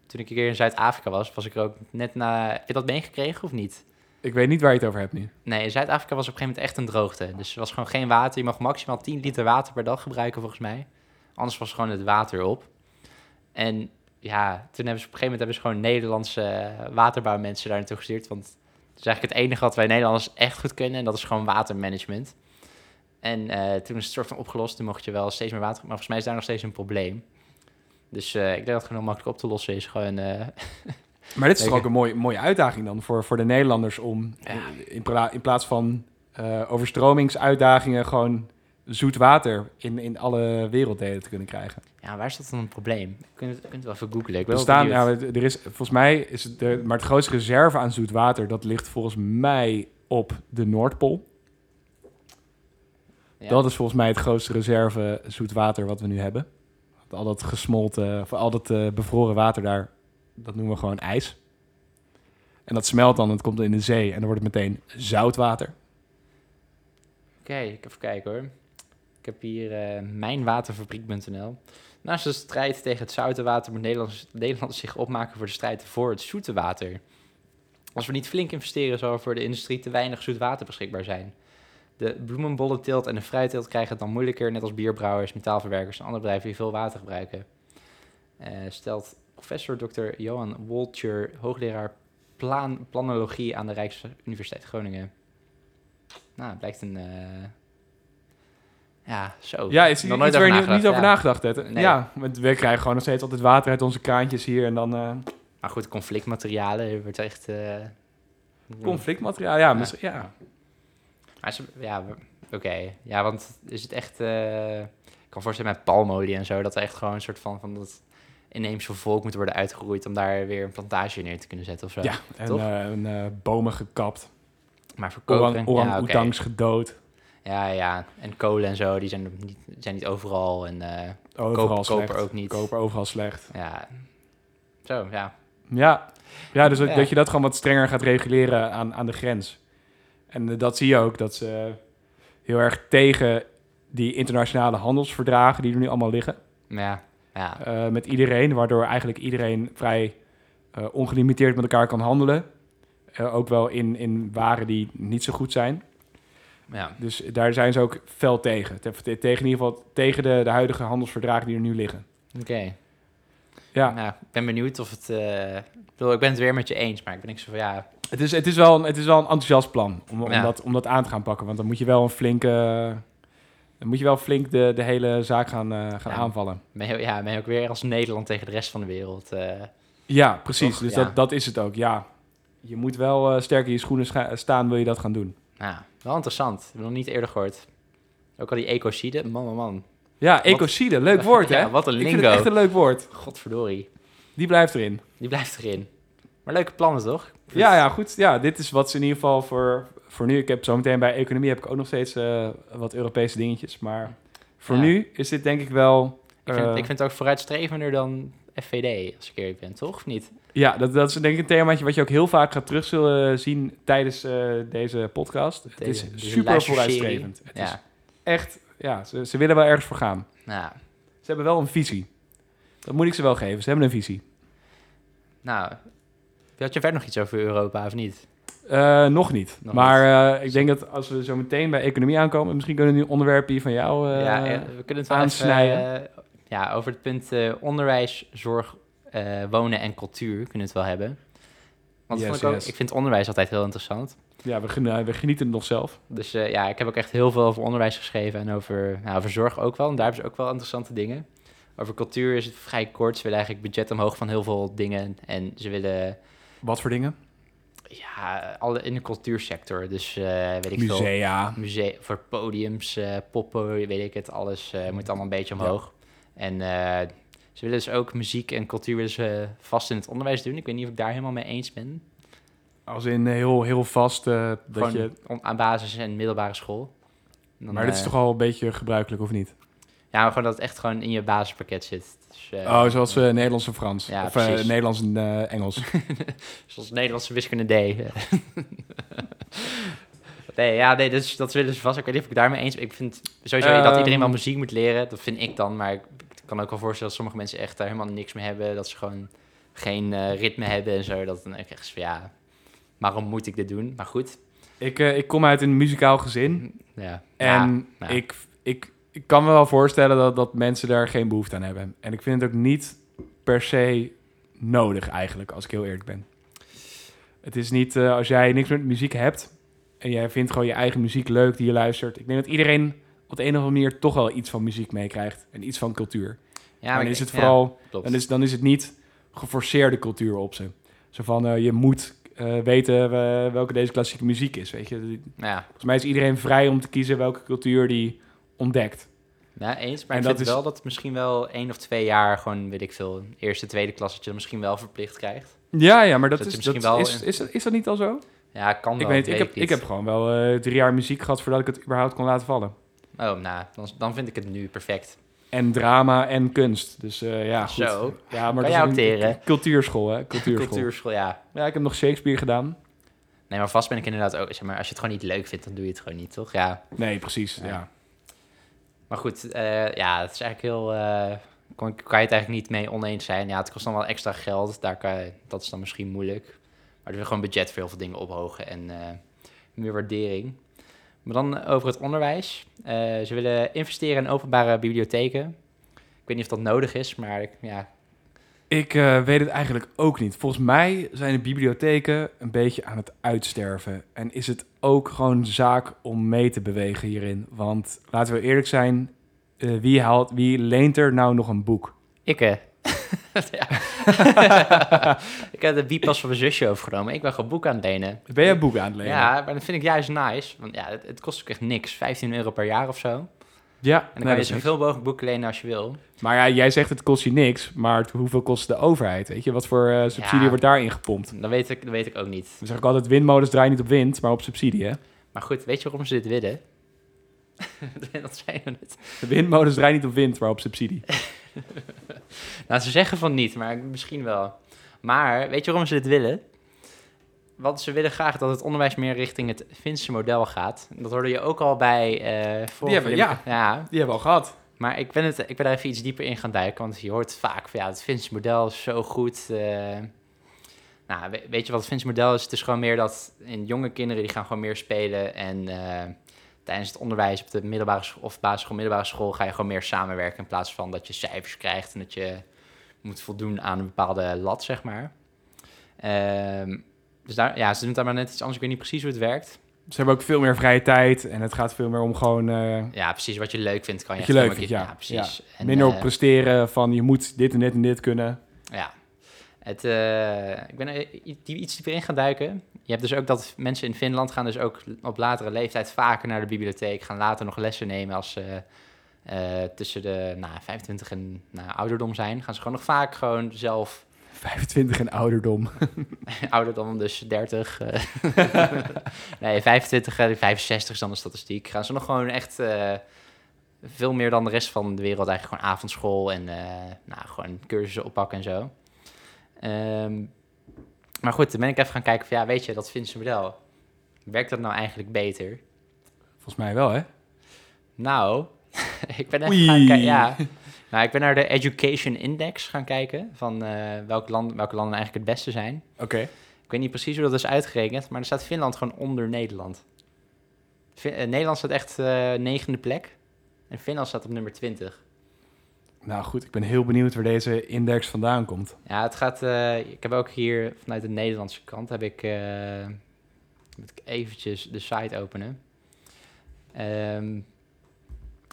A: toen ik een keer in Zuid-Afrika was, was ik er ook net na... Heb je dat meegekregen of niet?
B: Ik weet niet waar je het over hebt nu.
A: Nee, in Zuid-Afrika was op een gegeven moment echt een droogte. Dus er was gewoon geen water. Je mag maximaal 10 liter water per dag gebruiken, volgens mij. Anders was gewoon het water op. En ja, toen hebben ze op een gegeven moment hebben ze gewoon Nederlandse eh, waterbouwmensen daar naartoe gestuurd. Want het is eigenlijk het enige wat wij Nederlanders echt goed kunnen. En dat is gewoon watermanagement. En eh, toen is het soort van opgelost. Toen mocht je wel steeds meer water... Maar volgens mij is daar nog steeds een probleem. Dus eh, ik denk dat het gewoon makkelijk op te lossen is. Gewoon... eh, [LAUGHS]
B: Maar dit is toch ook een mooie, mooie uitdaging dan voor, voor de Nederlanders om
A: Ja.
B: in, pla- in plaats van eh, overstromingsuitdagingen gewoon zoet water in, in alle werelddelen te kunnen krijgen.
A: ja, waar is dat dan een probleem? Je kunt, je kunt wel even googlen. Ik ben
B: Er staan, er is, volgens mij is het, de, maar het grootste reserve aan zoet water, dat ligt volgens mij op de Noordpool.
A: Ja.
B: Dat is volgens mij het grootste reserve zoet water wat we nu hebben. Al dat gesmolten, of al dat eh, bevroren water daar, dat noemen we gewoon ijs. En dat smelt dan, het komt in de zee en dan wordt het meteen zoutwater.
A: Oké, ik even kijken hoor. Ik heb hier eh mijnwaterfabriek.nl. Naast de strijd tegen het zoute water moet Nederland, Nederland zich opmaken voor de strijd voor het zoete water. Als we niet flink investeren, zal er voor de industrie te weinig zoet water beschikbaar zijn. De bloemenbollenteelt en de fruitteelt krijgen het dan moeilijker, net als bierbrouwers, metaalverwerkers en andere bedrijven die veel water gebruiken. Eh, stelt professor Dr. Johan Woltjer, hoogleraar plan, planologie aan de Rijksuniversiteit Groningen. Nou, het blijkt een. eh, Ja, zo.
B: Ja, is
A: Nog
B: hier
A: nooit
B: iets waar je
A: over
B: niet, niet over
A: nagedacht,
B: nagedacht hebt.
A: Nee.
B: Ja, want we krijgen gewoon nog steeds altijd water uit onze kraantjes hier en dan eh,
A: Maar goed, conflictmaterialen wordt echt. eh,
B: conflictmateriaal. Ja, mis- ja.
A: Maar ze, ja, oké. Ja, want is het echt. eh, ik kan voorstellen met palmolie en zo, dat er echt gewoon een soort van. van dat inheemse volk moet worden uitgeroeid om daar weer een plantage neer te kunnen zetten of zo.
B: ja, en
A: toch?
B: eh, eh, bomen gekapt,
A: Maar voor koper.
B: orang,
A: ja,
B: gedood.
A: ja, ja. En kolen en zo, die zijn, niet, zijn niet overal. En eh,
B: Overal
A: koper, ook niet.
B: Koper overal slecht.
A: Ja. Zo, ja.
B: Ja, ja dus dat,
A: Ja.
B: dat je dat gewoon wat strenger gaat reguleren aan, aan de grens. En eh, dat zie je ook, dat ze heel erg tegen die internationale handelsverdragen die er nu allemaal liggen.
A: Ja. Ja.
B: eh, met iedereen, waardoor eigenlijk iedereen vrij eh, ongelimiteerd met elkaar kan handelen. Ook wel in, in waren die niet zo goed zijn.
A: ja.
B: Dus daar zijn ze ook fel tegen. Te- te- Tegen in ieder geval tegen de, de huidige handelsverdragen die er nu liggen.
A: Oké.
B: Ja,
A: Nou, ik ben benieuwd of het... ik, bedoel, ik ben het weer met je eens, maar ik ben niks zo van... Ja,
B: het is, het is, wel, een, het is wel een enthousiast plan om, om,
A: Ja.
B: dat, om dat aan te gaan pakken. Want dan moet je wel een flinke... Dan moet je wel flink de, de hele zaak gaan, eh, gaan
A: Ja.
B: aanvallen.
A: ben je, ja, ben je ook weer als Nederland tegen de rest van de wereld. eh,
B: Ja, precies.
A: Toch?
B: Dus
A: Ja.
B: Dat, dat is het ook, ja. je moet wel eh, sterk in je schoenen staan, wil je dat gaan doen.
A: Nou, wel interessant. Ik heb nog niet eerder gehoord. Ook al die ecocide. Man, man, man.
B: Ja, ecocide, leuk [LAUGHS] woord hè?
A: Ja, wat een
B: Ik vind het
A: lingo.
B: echt een leuk woord.
A: Godverdorie.
B: Die blijft erin.
A: Die blijft erin. Maar leuke plannen, toch?
B: Ja, ja, goed. Ja, dit is wat ze in ieder geval voor, voor nu... Ik heb zometeen bij economie heb ik ook nog steeds eh, wat Europese dingetjes. Maar voor
A: Ja.
B: nu is dit denk ik wel...
A: Ik vind,
B: eh,
A: ik vind het ook vooruitstrevender dan FVD, als ik eerlijk ben, toch? Of niet?
B: Ja, dat, dat is denk ik een themaatje wat je ook heel vaak gaat terug zullen zien tijdens eh, deze podcast. het is
A: Deze-
B: super vooruitstrevend. Het is
A: Ja.
B: echt, ja, ze, ze willen wel ergens voor gaan.
A: Nou,
B: Ze hebben wel een visie. Dat moet ik ze wel geven. Ze hebben een visie.
A: nou, had je verder nog iets over Europa, of niet?
B: Eh, nog niet.
A: Nog
B: maar eh, ik denk dat als we zo meteen bij economie aankomen, misschien kunnen we nu onderwerpen hier van jou. eh,
A: ja, we kunnen het wel
B: aansnijden.
A: even, ja, over het punt onderwijs, zorg, wonen en cultuur kunnen we het wel hebben. Want
B: Yes,
A: ik, ook,
B: yes.
A: ik vind onderwijs altijd heel interessant.
B: ja, we, gen- we genieten het nog zelf.
A: Dus ja, ik heb ook echt heel veel over onderwijs geschreven en over, nou, over zorg ook wel. En daar hebben ze ook wel interessante dingen. Over cultuur is het vrij kort. Ze willen eigenlijk budget omhoog van heel veel dingen. En ze willen,
B: Wat voor dingen?
A: ja, alle in de cultuursector. Dus eh, weet ik veel.
B: Musea.
A: Musea, voor podiums, eh, poppen, weet ik het, alles eh, moet allemaal een beetje omhoog. En ze willen dus ook muziek en cultuur ze vast in het onderwijs doen. Ik weet niet of ik daar helemaal mee eens ben.
B: Als in heel, heel vast dat je...
A: aan basis- en middelbare school. Dan,
B: Maar dit is toch al een beetje gebruikelijk, of niet?
A: Ja, maar gewoon dat het echt gewoon in je basispakket zit. Dus, eh,
B: oh, zoals eh, Nederlands en Frans.
A: Ja,
B: of eh. Nederlands en Engels. [LAUGHS]
A: Zoals Nederlandse wiskunde D. [LAUGHS] nee, ja, nee, dus, dat willen ze vast. Ik weet niet of ik daarmee eens ben. Ik vind sowieso dat
B: Ehm.
A: iedereen wel muziek moet leren. Dat vind ik dan. Maar ik kan ook wel voorstellen dat sommige mensen echt daar helemaal niks mee hebben. Dat ze gewoon geen ritme hebben en zo. Dat dan echt van, ja, waarom moet ik dit doen? Maar goed.
B: ik, ik kom uit een muzikaal gezin.
A: Ja.
B: En
A: ja.
B: Ik, ik, ik kan me wel voorstellen dat, dat mensen daar geen behoefte aan hebben. En ik vind het ook niet per se nodig eigenlijk, als ik heel eerlijk ben. Het is niet, eh, als jij niks met muziek hebt en jij vindt gewoon je eigen muziek leuk die je luistert. Ik denk dat iedereen op de een of andere manier toch wel iets van muziek meekrijgt en iets van cultuur.
A: ja,
B: maar dan is het vooral, dan, is, dan is het niet geforceerde cultuur op ze. Zo van, eh, je moet eh, weten welke deze klassieke muziek is, weet je.
A: Ja,
B: Volgens mij is iedereen vrij om te kiezen welke cultuur die ontdekt.
A: ja, eens. Maar
B: En
A: ik
B: dat
A: vind
B: is-
A: wel dat misschien wel één of twee jaar gewoon, weet ik veel, eerste, tweede klas, dat je dat misschien wel verplicht krijgt.
B: Ja, ja, maar dat, is, dat
A: wel
B: is,
A: in-
B: is, is dat niet al zo?
A: Ja, kan wel.
B: ik weet, ik
A: weet
B: heb, ik heb gewoon wel eh, drie jaar muziek gehad voordat ik het überhaupt kon laten vallen.
A: Oh, nou, dan, dan vind ik het nu perfect.
B: En drama en kunst. Dus eh, ja, goed.
A: Zo.
B: Ja, maar dat
A: jij
B: is een cultuurschool, hè? [LAUGHS] Cultuurschool.
A: Cultuurschool, ja.
B: Ja, ik heb nog Shakespeare gedaan.
A: Nee, maar vast ben ik inderdaad ook... Zeg maar, als je het gewoon niet leuk vindt, dan doe je het gewoon niet, toch? Ja.
B: Nee, precies.
A: Ja.
B: Ja.
A: Maar goed, eh, ja, het is eigenlijk heel... kon, kan je het eigenlijk niet mee oneens zijn. Ja, het kost dan wel extra geld. Daar kan dat is dan misschien moeilijk. Maar er is gewoon budget voor heel veel dingen ophogen en eh, meer waardering. Maar dan over het onderwijs. Ze willen investeren in openbare bibliotheken. Ik weet niet of dat nodig is, maar ja,
B: Ik eh, weet het eigenlijk ook niet. Volgens mij zijn de bibliotheken een beetje aan het uitsterven. En is het ook gewoon zaak om mee te bewegen hierin. Want laten we eerlijk zijn, eh, wie, haalt, wie leent er nou nog een boek?
A: Ik, eh. [LAUGHS] ja. [LAUGHS] ik heb de biepas van mijn zusje overgenomen. Ik ben gewoon boek aan het lenen.
B: Ben jij boeken aan het lenen?
A: Ja, maar dat vind ik juist nice. Want ja, het, het kost ook echt niks. 15 euro per jaar of zo. En
B: ja
A: dan
B: nee,
A: kan je zoveel mogelijk boeken lenen als je wil.
B: Maar ja, jij zegt het kost je niks, maar hoeveel kost de overheid? Weet je, wat voor eh, subsidie
A: Ja.
B: wordt daarin gepompt?
A: Dat weet ik, dat weet ik ook niet.
B: Dan zeg ik altijd, windmolens draaien niet op wind, maar op subsidie, hè?
A: Maar goed, weet je waarom ze dit willen? [LAUGHS] dat zijn we net.
B: De windmolens draaien niet op wind, maar op subsidie. [LAUGHS]
A: Nou, ze zeggen van niet, maar misschien wel. Maar weet je waarom ze dit willen? Want ze willen graag dat het onderwijs meer richting het Finse model gaat. Dat hoorde je ook al bij... eh vorige
B: hebben- ja.
A: ja.
B: Die hebben we al gehad.
A: Maar ik ben, het, ik ben daar even iets dieper in gaan duiken. Want je hoort vaak van ja, het Finse model is zo goed. eh. nou, we- weet je wat het Finse model is? Het is gewoon meer dat in jonge kinderen die gaan gewoon meer spelen. En eh, tijdens het onderwijs op de middelbare school, of basisschool, middelbare school ga je gewoon meer samenwerken. In plaats van dat je cijfers krijgt en dat je moet voldoen aan een bepaalde lat, zeg maar. Ehm, dus daar, ja, ze doen het daar maar net iets anders. Ik weet niet precies hoe het werkt.
B: Ze hebben ook veel meer vrije tijd en het gaat veel meer om gewoon eh,
A: Ja, precies wat je leuk vindt kan je
B: Wat je leuk vindt, ja.
A: precies. En,
B: minder op
A: eh,
B: presteren van je moet dit en dit en dit kunnen.
A: Ja. Het, eh, ik ben er iets dieper in gaan duiken. Je hebt dus ook dat mensen in Finland gaan dus ook op latere leeftijd vaker naar de bibliotheek. Gaan later nog lessen nemen als ze tussen de nou, 25 en nou, ouderdom zijn. Gaan ze gewoon nog vaak gewoon zelf
B: 25 en ouderdom. [LAUGHS]
A: ouderdom, dus 30. eh, [LAUGHS] nee, 25, eh, 65 is dan de statistiek. Gaan ze nog gewoon echt eh, veel meer dan de rest van de wereld eigenlijk gewoon avondschool en eh, nou, gewoon cursussen oppakken en zo. Ehm, maar goed, dan ben ik even gaan kijken van ja, weet je, dat Finse model. Werkt dat nou eigenlijk beter?
B: Volgens mij wel, hè?
A: Nou, [LAUGHS] ik ben
B: Oei.
A: gaan kijken. Ja. Nou, ik ben naar de Education Index gaan kijken van eh, welk land, welke landen eigenlijk het beste zijn.
B: Oké.
A: Ik weet niet precies hoe dat is uitgerekend, maar er staat Finland gewoon onder Nederland. Eh, Nederland staat echt eh, negende plek en Finland staat op nummer 20.
B: Nou goed, ik ben heel benieuwd waar deze index vandaan komt.
A: Ja, het gaat. ik heb ook hier vanuit de Nederlandse kant heb ik. moet ik eventjes de site openen. Ehm,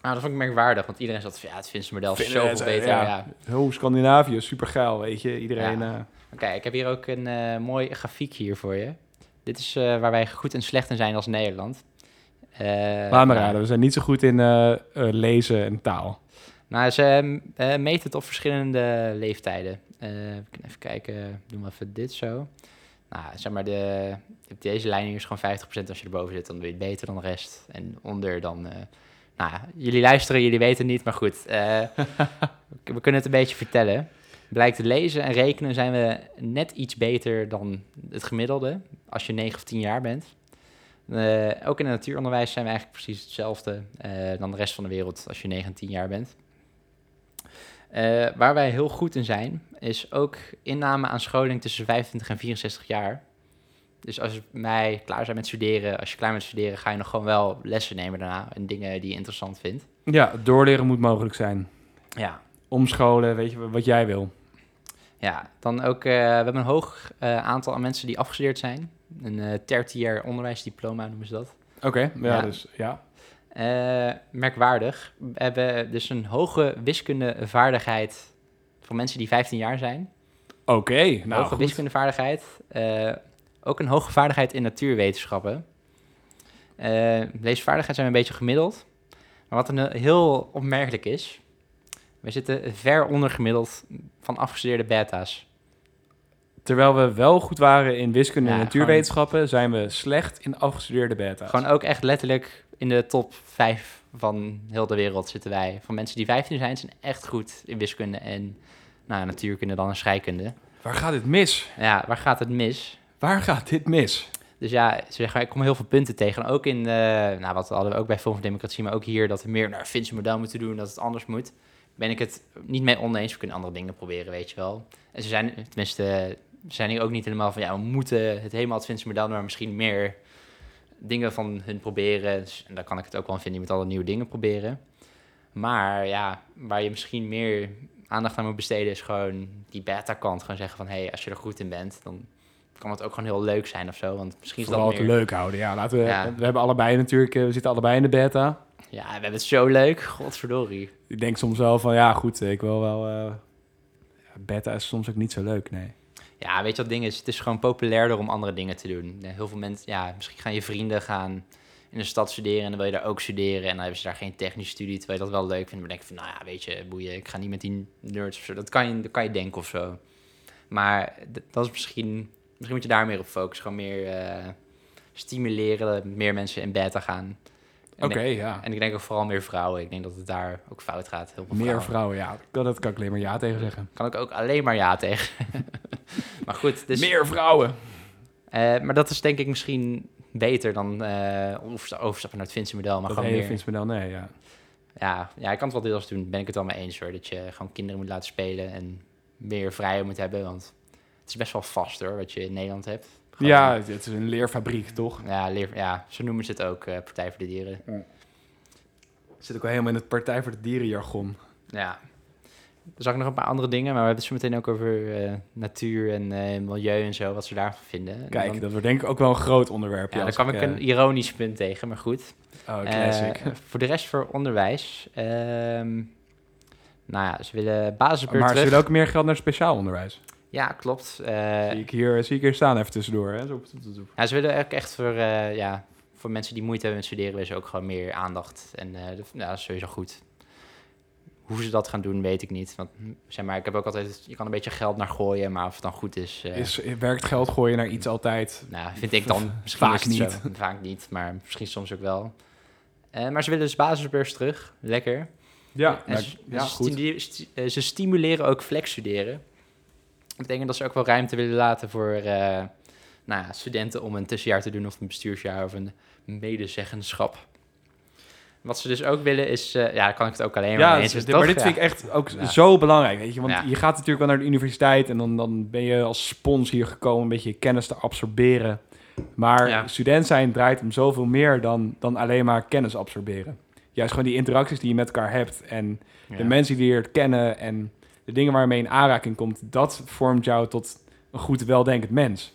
A: nou, dat vond ik merkwaardig, want iedereen zat van ja, het Finse model is zoveel
B: het,
A: beter.
B: ja.
A: Ja.
B: Oh, Scandinavië, super geil, weet je. Iedereen...
A: Ja.
B: eh,
A: Oké, ik heb hier ook een eh, mooi grafiek hier voor je. Dit is eh, waar wij goed en slecht in zijn als Nederland. Eh,
B: Laat maar
A: nou,
B: raden, we zijn niet zo goed in lezen en taal.
A: Nou, ze eh, meten het op verschillende leeftijden. Eh, we even kijken, doen we even dit zo. Nou, zeg maar, de, deze lijn hier is gewoon 50%. Als je erboven zit, dan doe je het beter dan de rest. En onder dan... nou, ja, jullie luisteren, jullie weten het niet, maar goed. eh, [LAUGHS] we kunnen het een beetje vertellen. Blijkt te lezen en rekenen zijn we net iets beter dan het gemiddelde. Als je 9 of 10 jaar bent. Eh, ook in het natuuronderwijs zijn we eigenlijk precies hetzelfde eh, dan de rest van de wereld als je 9 en 10 jaar bent. Waar wij heel goed in zijn, is ook inname aan scholing tussen 25 en 64 jaar. Dus als wij klaar zijn met studeren, als je klaar bent met studeren, ga je nog gewoon wel lessen nemen daarna en dingen die je interessant vindt.
B: Ja, doorleren moet mogelijk zijn.
A: Ja,
B: Omscholen, weet je wat jij wil.
A: ja dan ook, eh, we hebben een hoog eh, aantal aan mensen die afgestudeerd zijn. Een eh tertiair onderwijsdiploma noemen ze dat.
B: Oké, ja,
A: Ja.
B: dus ja.
A: Merkwaardig. We hebben dus een hoge wiskundevaardigheid voor mensen die 15 jaar zijn.
B: Oké, nou
A: hoge
B: goed.
A: wiskundevaardigheid. Ook een hoge vaardigheid in natuurwetenschappen. Eh leesvaardigheid zijn we een beetje gemiddeld. Maar wat een heel opmerkelijk is... we zitten ver onder gemiddeld van afgestudeerde beta's.
B: Terwijl we wel goed waren in wiskunde en natuurwetenschappen, zijn we slecht in afgestudeerde beta's.
A: Gewoon ook echt letterlijk in de top 5 van heel de wereld zitten wij. Van mensen die 15 zijn, zijn echt goed in wiskunde en nou, natuurkunde dan en scheikunde.
B: Waar gaat dit mis?
A: Ja, waar gaat het mis?
B: Waar gaat dit mis?
A: Dus ja, ze zeggen, ik kom heel veel punten tegen. Ook in, eh, nou, wat hadden we ook bij Forum voor Democratie, maar ook hier dat we meer naar Finse model moeten doen, dat het anders moet. Ben ik het niet mee oneens. We kunnen andere dingen proberen, weet je wel. En ze zijn, tenminste, ze zijn hier ook niet helemaal van, ja, we moeten het helemaal het Finse model maar misschien meer dingen van hun proberen. Dus, en daar kan ik het ook wel vinden, je moet alle nieuwe dingen proberen. Maar ja, waar je misschien meer aandacht aan moet besteden, is gewoon die beta-kant. Gewoon zeggen van, hé, hey, als je er goed in bent, dan kan het ook gewoon heel leuk zijn of zo. Want misschien is
B: Vooral
A: dat
B: het
A: meer...
B: leuk houden. Ja, laten we,
A: Ja.
B: we hebben allebei natuurlijk, eh, we zitten allebei in de beta.
A: Ja, we hebben het zo leuk. Godverdorie.
B: Ik denk soms wel van, ja goed, ik wil wel... eh, beta is soms ook niet zo leuk, nee.
A: Ja, weet je wat ding is? Het is gewoon populairder om andere dingen te doen. Heel veel mensen, ja, misschien gaan je vrienden gaan in de stad studeren en dan wil je daar ook studeren. En dan hebben ze daar geen technische studie, terwijl je dat wel leuk vindt. Maar denk je van, nou ja, weet je, boeien, ik ga niet met die nerds of zo. Dat kan je, dat kan je denken of zo. Maar dat is misschien, misschien moet je daar meer op focussen. Gewoon meer eh, stimuleren, dat meer mensen in beta gaan.
B: Oké, ja.
A: En ik denk ook vooral meer vrouwen. Ik denk dat het daar ook fout gaat. Heel veel
B: Meer
A: vrouwen.
B: vrouwen, ja. Dat, dat kan ik alleen maar ja tegen zeggen.
A: Kan ik ook alleen maar ja tegen. [LAUGHS] maar goed, dus,
B: Meer vrouwen!
A: eh, maar dat is denk ik misschien beter dan eh oversta- overstappen naar het Finse model. Maar
B: dat
A: gewoon meer,
B: me dan, nee, ja.
A: ja, ja, ik kan het wel deels doen. Ben ik het wel mee eens hoor. Dat je gewoon kinderen moet laten spelen en meer vrijheid moet hebben. Want het is best wel vast hoor, wat je in Nederland hebt. Gewoon-
B: Ja, het is een leerfabriek, toch?
A: Ja, leer, ja, zo noemen ze het ook, eh, Partij voor de Dieren.
B: Zit ook wel helemaal in het Partij voor de Dierenjargon.
A: Ja. Dan zag ik nog een paar andere dingen, maar we hebben het zo meteen ook over eh, natuur en eh, milieu en zo, wat ze daarvan vinden. En
B: Kijk,
A: dan-
B: dat wordt denk ik ook wel een groot onderwerp.
A: Ja, daar kwam ik een ironisch punt tegen, maar goed.
B: Oh, classic.
A: Voor de rest voor onderwijs. ehm, nou ja, ze willen basisbeurt
B: maar ze willen ook meer geld naar speciaal onderwijs.
A: Ja, klopt. Eh,
B: zie, ik hier, zie ik hier staan even tussendoor. Hè? Zo, zo, zo, zo.
A: ja, ze willen ook echt voor, eh, ja, voor mensen die moeite hebben met studeren, willen ze ook gewoon meer aandacht. En eh, dat, is sowieso goed. Hoe ze dat gaan doen, weet ik niet. Want zeg maar, ik heb ook altijd, je kan een beetje geld naar gooien, maar of het dan goed is,
B: Is, werkt geld gooien naar iets altijd?
A: nou, vind ik dan [LAUGHS] misschien
B: Vaak niet.
A: Zo. Vaak niet, maar misschien soms ook wel. Maar ze willen dus basisbeurs terug. Lekker.
B: Ja,
A: En ze,
B: ja
A: ze
B: goed.
A: sti- ze stimuleren ook flex studeren. Dat betekent dat ze ook wel ruimte willen laten voor eh, nou ja, studenten om een tussenjaar te doen of een bestuursjaar of een medezeggenschap. Wat ze dus ook willen is, eh, ja, kan ik het ook alleen maar
B: Ja, dus,
A: eens.
B: maar dit vind ik echt ook
A: Ja.
B: zo belangrijk, weet je. Want
A: Ja.
B: je gaat natuurlijk wel naar de universiteit en dan, dan ben je als spons hier gekomen een beetje kennis te absorberen. Maar student zijn draait om zoveel meer dan, dan alleen maar kennis absorberen. Juist gewoon die interacties die je met elkaar hebt en de mensen die je leert kennen en de dingen waarmee je in aanraking komt, dat vormt jou tot een goed weldenkend mens.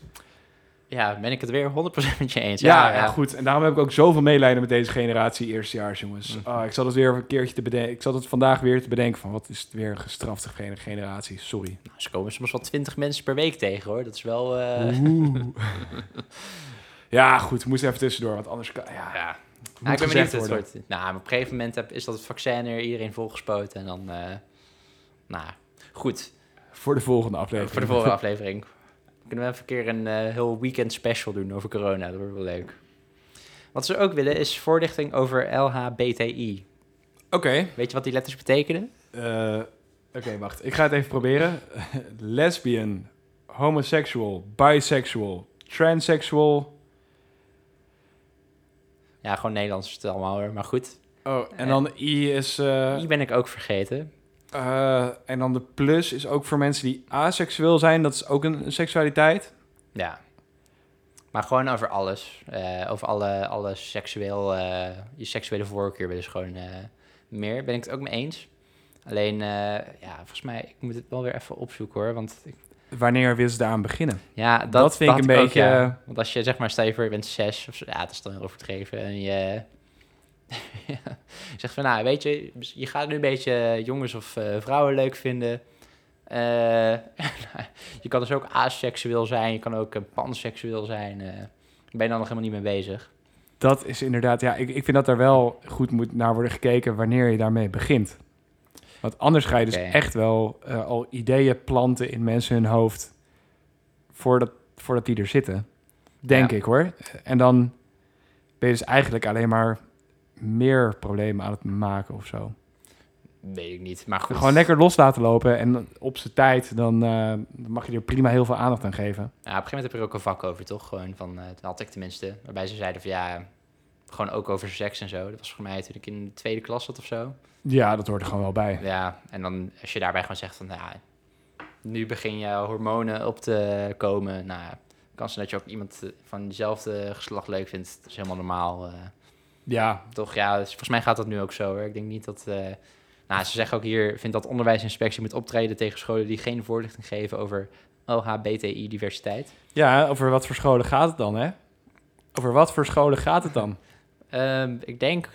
A: Ja, ben ik het weer 100% met je eens.
B: Ja, ja, goed. En daarom heb ik ook zovoveel medelijden met deze generatie eerstejaars, jongens. Ah, ik zat het weer een keertje te bedenken. Ik zat het vandaag weer te bedenken van wat is het weer een gestrafte gene- generatie. Sorry.
A: Nou, ze komen soms wel 20 mensen per week tegen hoor. Dat is wel. eh,
B: Oeh. [LAUGHS] ja, goed. We moesten even tussendoor, want anders kan. Ja,
A: ja.
B: moet
A: Nou, ik ben benieuwd. Het wordt, nou, maar op een gegeven moment heb, is dat het vaccin er, iedereen volgespoten. En dan, eh, nou, goed.
B: Voor de volgende aflevering.
A: Voor de volgende [LAUGHS] aflevering. Kunnen we even een keer een eh, heel weekend special doen over corona. Dat wordt wel leuk. Wat ze ook willen is voorlichting over LHBTI.
B: Oké.
A: Weet je wat die letters betekenen?
B: eh, Oké, wacht. Ik ga het even proberen. [LAUGHS] Lesbian, homosexual, bisexual, transsexual.
A: Ja, gewoon Nederlands is het allemaal hoor. Maar goed.
B: Oh, en dan I is... eh,
A: Die ben ik ook vergeten.
B: Eh, en dan de plus is ook voor mensen die aseksueel zijn. Dat is ook een, een seksualiteit.
A: Ja. Maar gewoon over alles. Eh, over alle, alle seksueel, eh, je seksuele voorkeur ze gewoon meer. Ben ik het ook mee eens. Alleen, ja, volgens mij, ik moet het wel weer even opzoeken hoor. Want ik-
B: Wanneer wil ze daaraan beginnen?
A: ja, dat,
B: Dat vind ik een
A: ook,
B: beetje-
A: ja. Want als je zeg maar, stel je voor, je bent zes of zo, ja, dat is dan heel overdreven. En je, [LAUGHS] je zegt van, nou, weet je, je gaat nu een beetje jongens of eh, vrouwen leuk vinden. Eh, [LAUGHS] je kan dus ook aseksueel zijn, je kan ook eh, panseksueel zijn. eh ben je dan nog helemaal niet mee bezig?
B: Dat is inderdaad, ja, ik, ik vind dat daar wel goed moet naar worden gekeken wanneer je daarmee begint. Want anders ga je dus echt wel al ideeën planten in mensen hun hoofd voordat, voordat die er zitten. Denk
A: Ja.
B: ik hoor. En dan ben je dus eigenlijk alleen maar meer problemen aan het maken of zo.
A: Weet ik niet, maar goed.
B: Gewoon lekker los laten lopen en op zijn tijd, dan, eh, mag je er prima heel veel aandacht aan geven.
A: Ja, op een gegeven moment heb je er ook een vak over, toch? Gewoon van, dat had ik tenminste, waarbij ze zeiden van, ja, gewoon ook over seks en zo. Dat was voor mij toen ik in de tweede klas zat of zo.
B: Ja, dat hoort er gewoon wel bij.
A: Ja, en dan als je daarbij gewoon zegt van, ja, nu begin je hormonen op te komen. Nou, kan zijn dat je ook iemand van dezelfde geslacht leuk vindt. Dat is helemaal normaal. eh.
B: Ja,
A: toch, ja, dus volgens mij gaat dat nu ook zo. Hoor. Ik denk niet dat... eh, nou, ze zeggen ook hier, vindt dat onderwijsinspectie moet optreden tegen scholen die geen voorlichting geven over LHBTI-diversiteit.
B: Ja, over wat voor scholen gaat het dan, hè? Over wat voor scholen gaat het dan?
A: Ehm, ik denk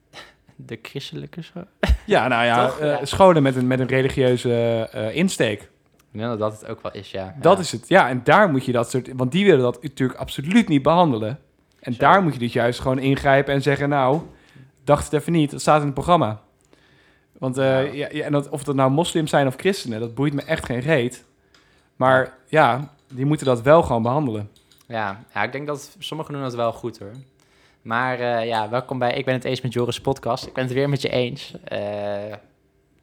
A: [LAUGHS] de christelijke school.
B: Ja, nou ja, [LAUGHS]
A: Toch?
B: eh,
A: Ja.
B: scholen met een, met een religieuze eh, insteek.
A: Ik denk dat dat het ook wel is, ja.
B: Dat
A: Ja.
B: is het. Ja, en daar moet je dat soort... Want die willen dat natuurlijk absoluut niet behandelen. En
A: Zo.
B: daar moet je dus juist gewoon ingrijpen en zeggen... Nou, dacht het even niet, dat staat in het programma. Want eh,
A: Ja.
B: en dat, of dat nou moslims zijn of christenen, dat boeit me echt geen reet. Maar ja, die moeten dat wel gewoon behandelen.
A: Ja, ja, ik denk dat sommigen doen dat wel goed hoor. Maar eh, ja, welkom bij Ik ben het eens met Joris podcast. Ik ben het weer met je eens. Eh,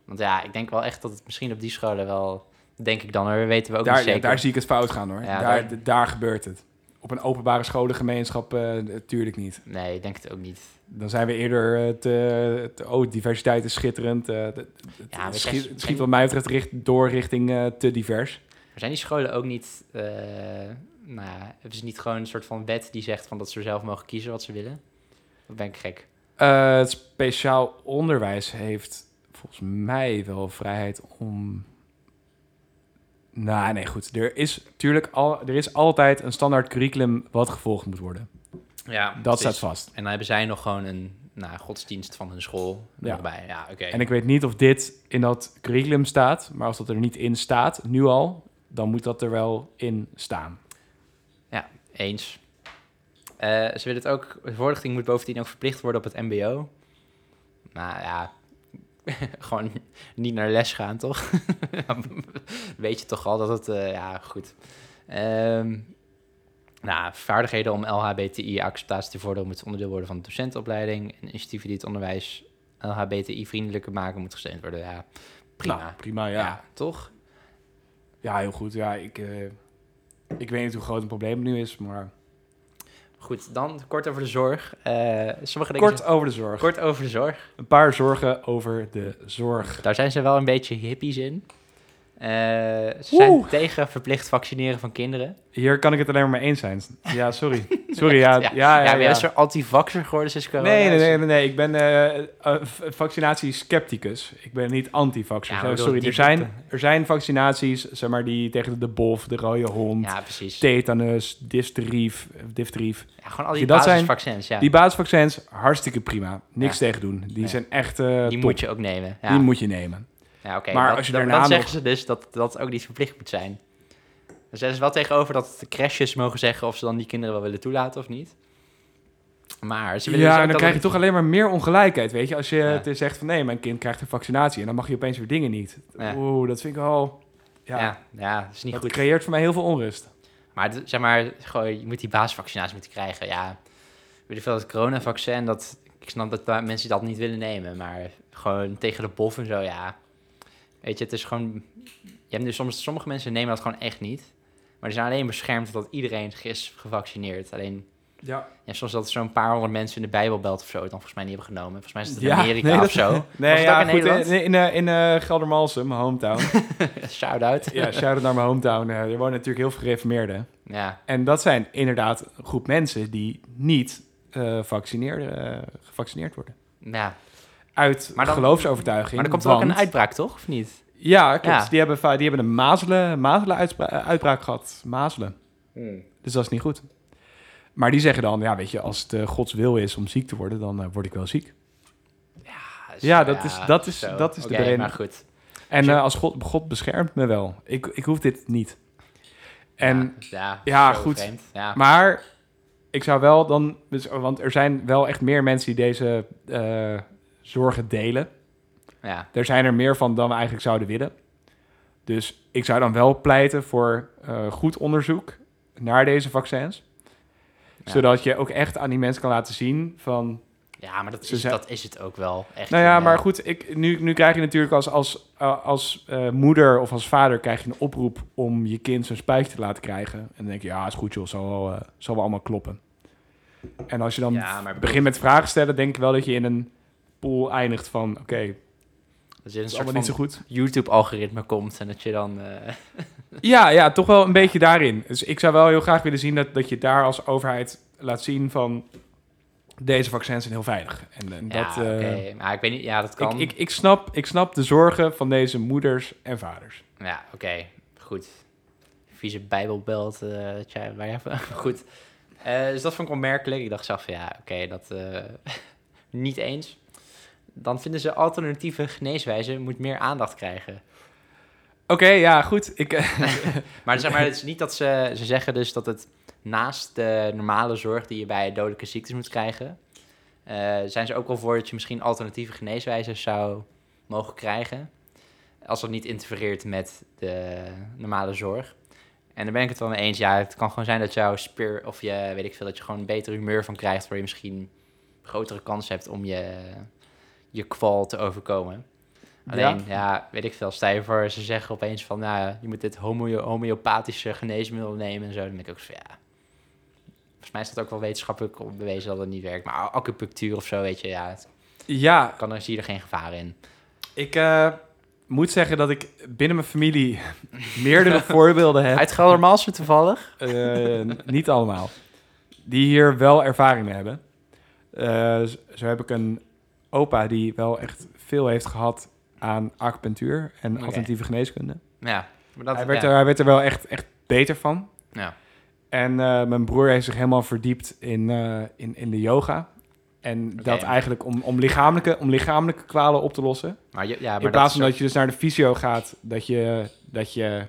A: want ja, ik denk wel echt dat het misschien op die scholen wel, denk ik dan hoor, weten we ook
B: Daar,
A: niet
B: ja,
A: zeker.
B: daar zie ik het fout gaan hoor. Daar-
A: daar...
B: gebeurt het. Op een openbare scholengemeenschap eh, natuurlijk niet.
A: Nee, ik denk het ook niet.
B: Dan zijn we eerder eh, te, te- oh, diversiteit is schitterend. eh, het- het-
A: Ja,
B: het schiet,
A: zijn-
B: het schiet wat mij betreft richt, door richting eh, te divers.
A: Maar zijn die scholen ook niet, eh nou ja, hebben ze niet gewoon een soort van wet die zegt van dat ze zelf mogen kiezen wat ze willen? Of ben ik gek?
B: Eh, het speciaal onderwijs heeft volgens mij wel vrijheid om. Nou, nee, goed. Er is natuurlijk al, er is altijd een standaard curriculum wat gevolgd moet worden.
A: Ja,
B: Dat staat vast.
A: En dan hebben zij nog gewoon een nou, godsdienst van hun school
B: Ja.
A: erbij. Ja, oké.
B: En ik weet niet of dit in dat curriculum staat, maar als dat er niet in staat, nu al, dan moet dat er wel in staan.
A: Eens. Eh, ze willen het ook, de voorlichting moet bovendien ook verplicht worden op het mbo. Nou ja, [LAUGHS] gewoon niet naar les gaan, toch? [LAUGHS] Weet je toch al dat het, eh, ja, goed. Ehm, nou, vaardigheden om LHBTI-acceptatie te vorderen moet onderdeel worden van de docentenopleiding. En initiatieven die het onderwijs LHBTI-vriendelijker maken, moet gesteund worden. Ja, prima.
B: Nou, prima, ja.
A: ja.
B: ja.
A: toch?
B: heel goed. Ja, ik, eh, ik weet niet hoe groot het probleem nu is, maar...
A: Goed, dan kort over de zorg. Eh, sommige dingen
B: Kort over de zorg.
A: kort over de zorg.
B: Een paar zorgen over de zorg.
A: Daar zijn ze wel een beetje hippies in. Eh, ze zijn
B: Oeh.
A: tegen verplicht vaccineren van kinderen.
B: Hier kan ik het alleen maar mee eens zijn. Ja, sorry. Sorry, ja. [LAUGHS] Ja, ja,
A: ja,
B: ja,
A: ben je een soort anti-vaxxer geworden sinds corona?
B: Nee, nee, nee, nee, nee. Ik ben v- vaccinatie-scepticus. Ik ben niet anti-vaxxer.
A: Ja,
B: sorry, er zijn, er zijn vaccinaties, zeg maar, die tegen de bof, de rode hond,
A: Ja, precies.
B: tetanus, difterief, difterief.
A: Ja, gewoon al die
B: zijn-
A: basisvaccins, ja.
B: Die basisvaccins, hartstikke prima. Niks
A: Ja.
B: tegen doen. Die zijn echt eh
A: die
B: top.
A: moet je ook nemen. Ja,
B: Die moet je nemen.
A: Ja oké.
B: maar
A: dat-
B: als je
A: dan,
B: daarna
A: dan
B: nog-
A: zeggen ze dus dat dat ook niet verplicht moet zijn. Dan zijn ze wel tegenover dat de crashes mogen zeggen of ze dan die kinderen wel willen toelaten of niet. Maar ze willen
B: Ja,
A: dus
B: en dan
A: dat
B: krijg je toch alleen maar meer ongelijkheid, weet je. Als je
A: Ja.
B: zegt van nee, mijn kind krijgt een vaccinatie en dan mag je opeens weer dingen niet.
A: Ja.
B: Oeh, dat vind ik wel... Ja,
A: Ja, ja, dat is niet
B: dat
A: goed.
B: creëert voor mij heel veel onrust.
A: Maar zeg maar, gewoon, je moet die basisvaccinatie moeten krijgen. Ja, weet je veel, het coronavaccin, dat, ik snap dat mensen dat niet willen nemen. Maar gewoon tegen de bof en zo, ja. Weet je, het is gewoon... Je hebt nu soms, sommige mensen nemen dat gewoon echt niet. Maar die zijn alleen beschermd dat iedereen is gevaccineerd. Alleen,
B: Ja.
A: ja, soms dat zo'n paar honderd mensen in de Bijbelbelt of zo het dan volgens mij niet hebben genomen. Volgens mij is het in
B: Ja,
A: Amerika
B: nee,
A: of
B: dat-
A: zo. [LAUGHS]
B: Nee,
A: Was
B: ja,
A: in
B: goed.
A: Nederland?
B: In, in, eh, in eh, Geldermalsen, mijn hometown. [LAUGHS]
A: Shout-out.
B: ja, shout-out naar mijn hometown. Eh, er wonen natuurlijk heel veel gereformeerden.
A: Ja,
B: En dat zijn inderdaad een groep mensen die niet eh, gevaccineerd worden.
A: ja.
B: Uit
A: Maar dan-
B: geloofsovertuiging.
A: Maar er komt er ook een uitbraak, toch? Of niet?
B: Ja, klopt.
A: Ja.
B: Die, hebben, die hebben een mazelen, mazelen eh, uitbraak gehad. Mazelen. Dus dat is niet goed. Maar die zeggen dan, ja, weet je, als het eh, Gods wil is om ziek te worden, dan eh, word ik wel ziek. Ja, dat is- dat is-
A: zo.
B: dat is de
A: Oké,
B: reden.
A: maar goed.
B: En eh, als God, God beschermt me wel. Ik, ik hoef dit niet. En,
A: ja, ja,
B: goed. Maar ik zou wel dan, dus, want er zijn wel echt meer mensen die deze eh, zorgen delen.
A: ja.
B: Er zijn er meer van dan we eigenlijk zouden willen. Dus ik zou dan wel pleiten voor eh, goed onderzoek naar deze vaccins.
A: Ja.
B: Zodat je ook echt aan die mensen kan laten zien van...
A: ja, maar dat is,
B: zijn-
A: dat is het ook wel. Echt
B: Nou ja, maar
A: eh,
B: goed, ik, nu, nu krijg je natuurlijk als, als, eh, als moeder of als vader... krijg je een oproep om je kind zijn spuitje te laten krijgen. En dan denk je, ja, is goed joh, zal wel, zal wel allemaal kloppen. En als je dan
A: Ja, maar
B: begint met vragen stellen... denk ik wel dat je in een pool eindigt van... oké,
A: dat je een soort
B: niet zo goed.
A: YouTube-algoritme komt en dat je dan... eh, [LAUGHS]
B: Ja, ja, toch wel een beetje daarin. Dus ik zou wel heel graag willen zien dat, dat je daar als overheid laat zien van... deze vaccins zijn heel veilig. En, en
A: ja,
B: dat,
A: oké.
B: eh,
A: Maar ik weet niet, ja, dat kan.
B: ik, ik, ik, snap, ik snap de zorgen van deze moeders en vaders.
A: Ja, oké. Goed. Vieze bijbelbelt, eh, jij, waar jij van... [LAUGHS] Goed. Eh, dus dat vond ik onmerkelijk. Ik dacht zelf ja, oké, dat... eh, [LAUGHS] niet eens. Dan vinden ze alternatieve geneeswijzen moet meer aandacht krijgen.
B: Oké, ja, goed. Ik, eh, [LAUGHS]
A: Maar zeg maar, het is niet dat ze... Ze zeggen dus dat het naast de normale zorg die je bij dodelijke ziektes moet krijgen... eh, zijn ze ook wel voor dat je misschien alternatieve geneeswijzen zou mogen krijgen. Als dat niet interfereert met de normale zorg. En daar ben ik het wel mee eens. Ja, het kan gewoon zijn dat jouw spier... Of je, weet ik veel, dat je gewoon een beter humeur van krijgt... waar je misschien grotere kans hebt om je, je kwal te overkomen. Alleen, ja. weet ik veel. Stel je voor, ze zeggen opeens van, nou, je moet dit homeo homeopathische geneesmiddel nemen en zo. Dan denk ik ook zo, ja. Volgens mij is dat ook wel wetenschappelijk bewezen dat het niet werkt. Maar acupunctuur of zo, weet je, ja, het
B: ja,
A: kan, dan zie je er geen gevaar in.
B: ik eh, moet zeggen dat ik binnen mijn familie [LAUGHS] meerdere voorbeelden heb.
A: Uit Geldermalsen toevallig?
B: Eh, niet allemaal. Die hier wel ervaring mee hebben. Eh, zo heb ik een opa die wel echt veel heeft gehad aan acupunctuur en alternatieve geneeskunde.
A: Ja. Maar dat,
B: hij, werd
A: ja.
B: er, hij werd er wel echt, echt beter van.
A: Ja.
B: En eh, mijn broer heeft zich helemaal verdiept in, eh, in, in de yoga. En dat eigenlijk om, om, lichamelijke, om lichamelijke kwalen op te lossen.
A: Maar, je- ja, maar
B: in plaats van dat je dus naar de fysio gaat, dat je, dat je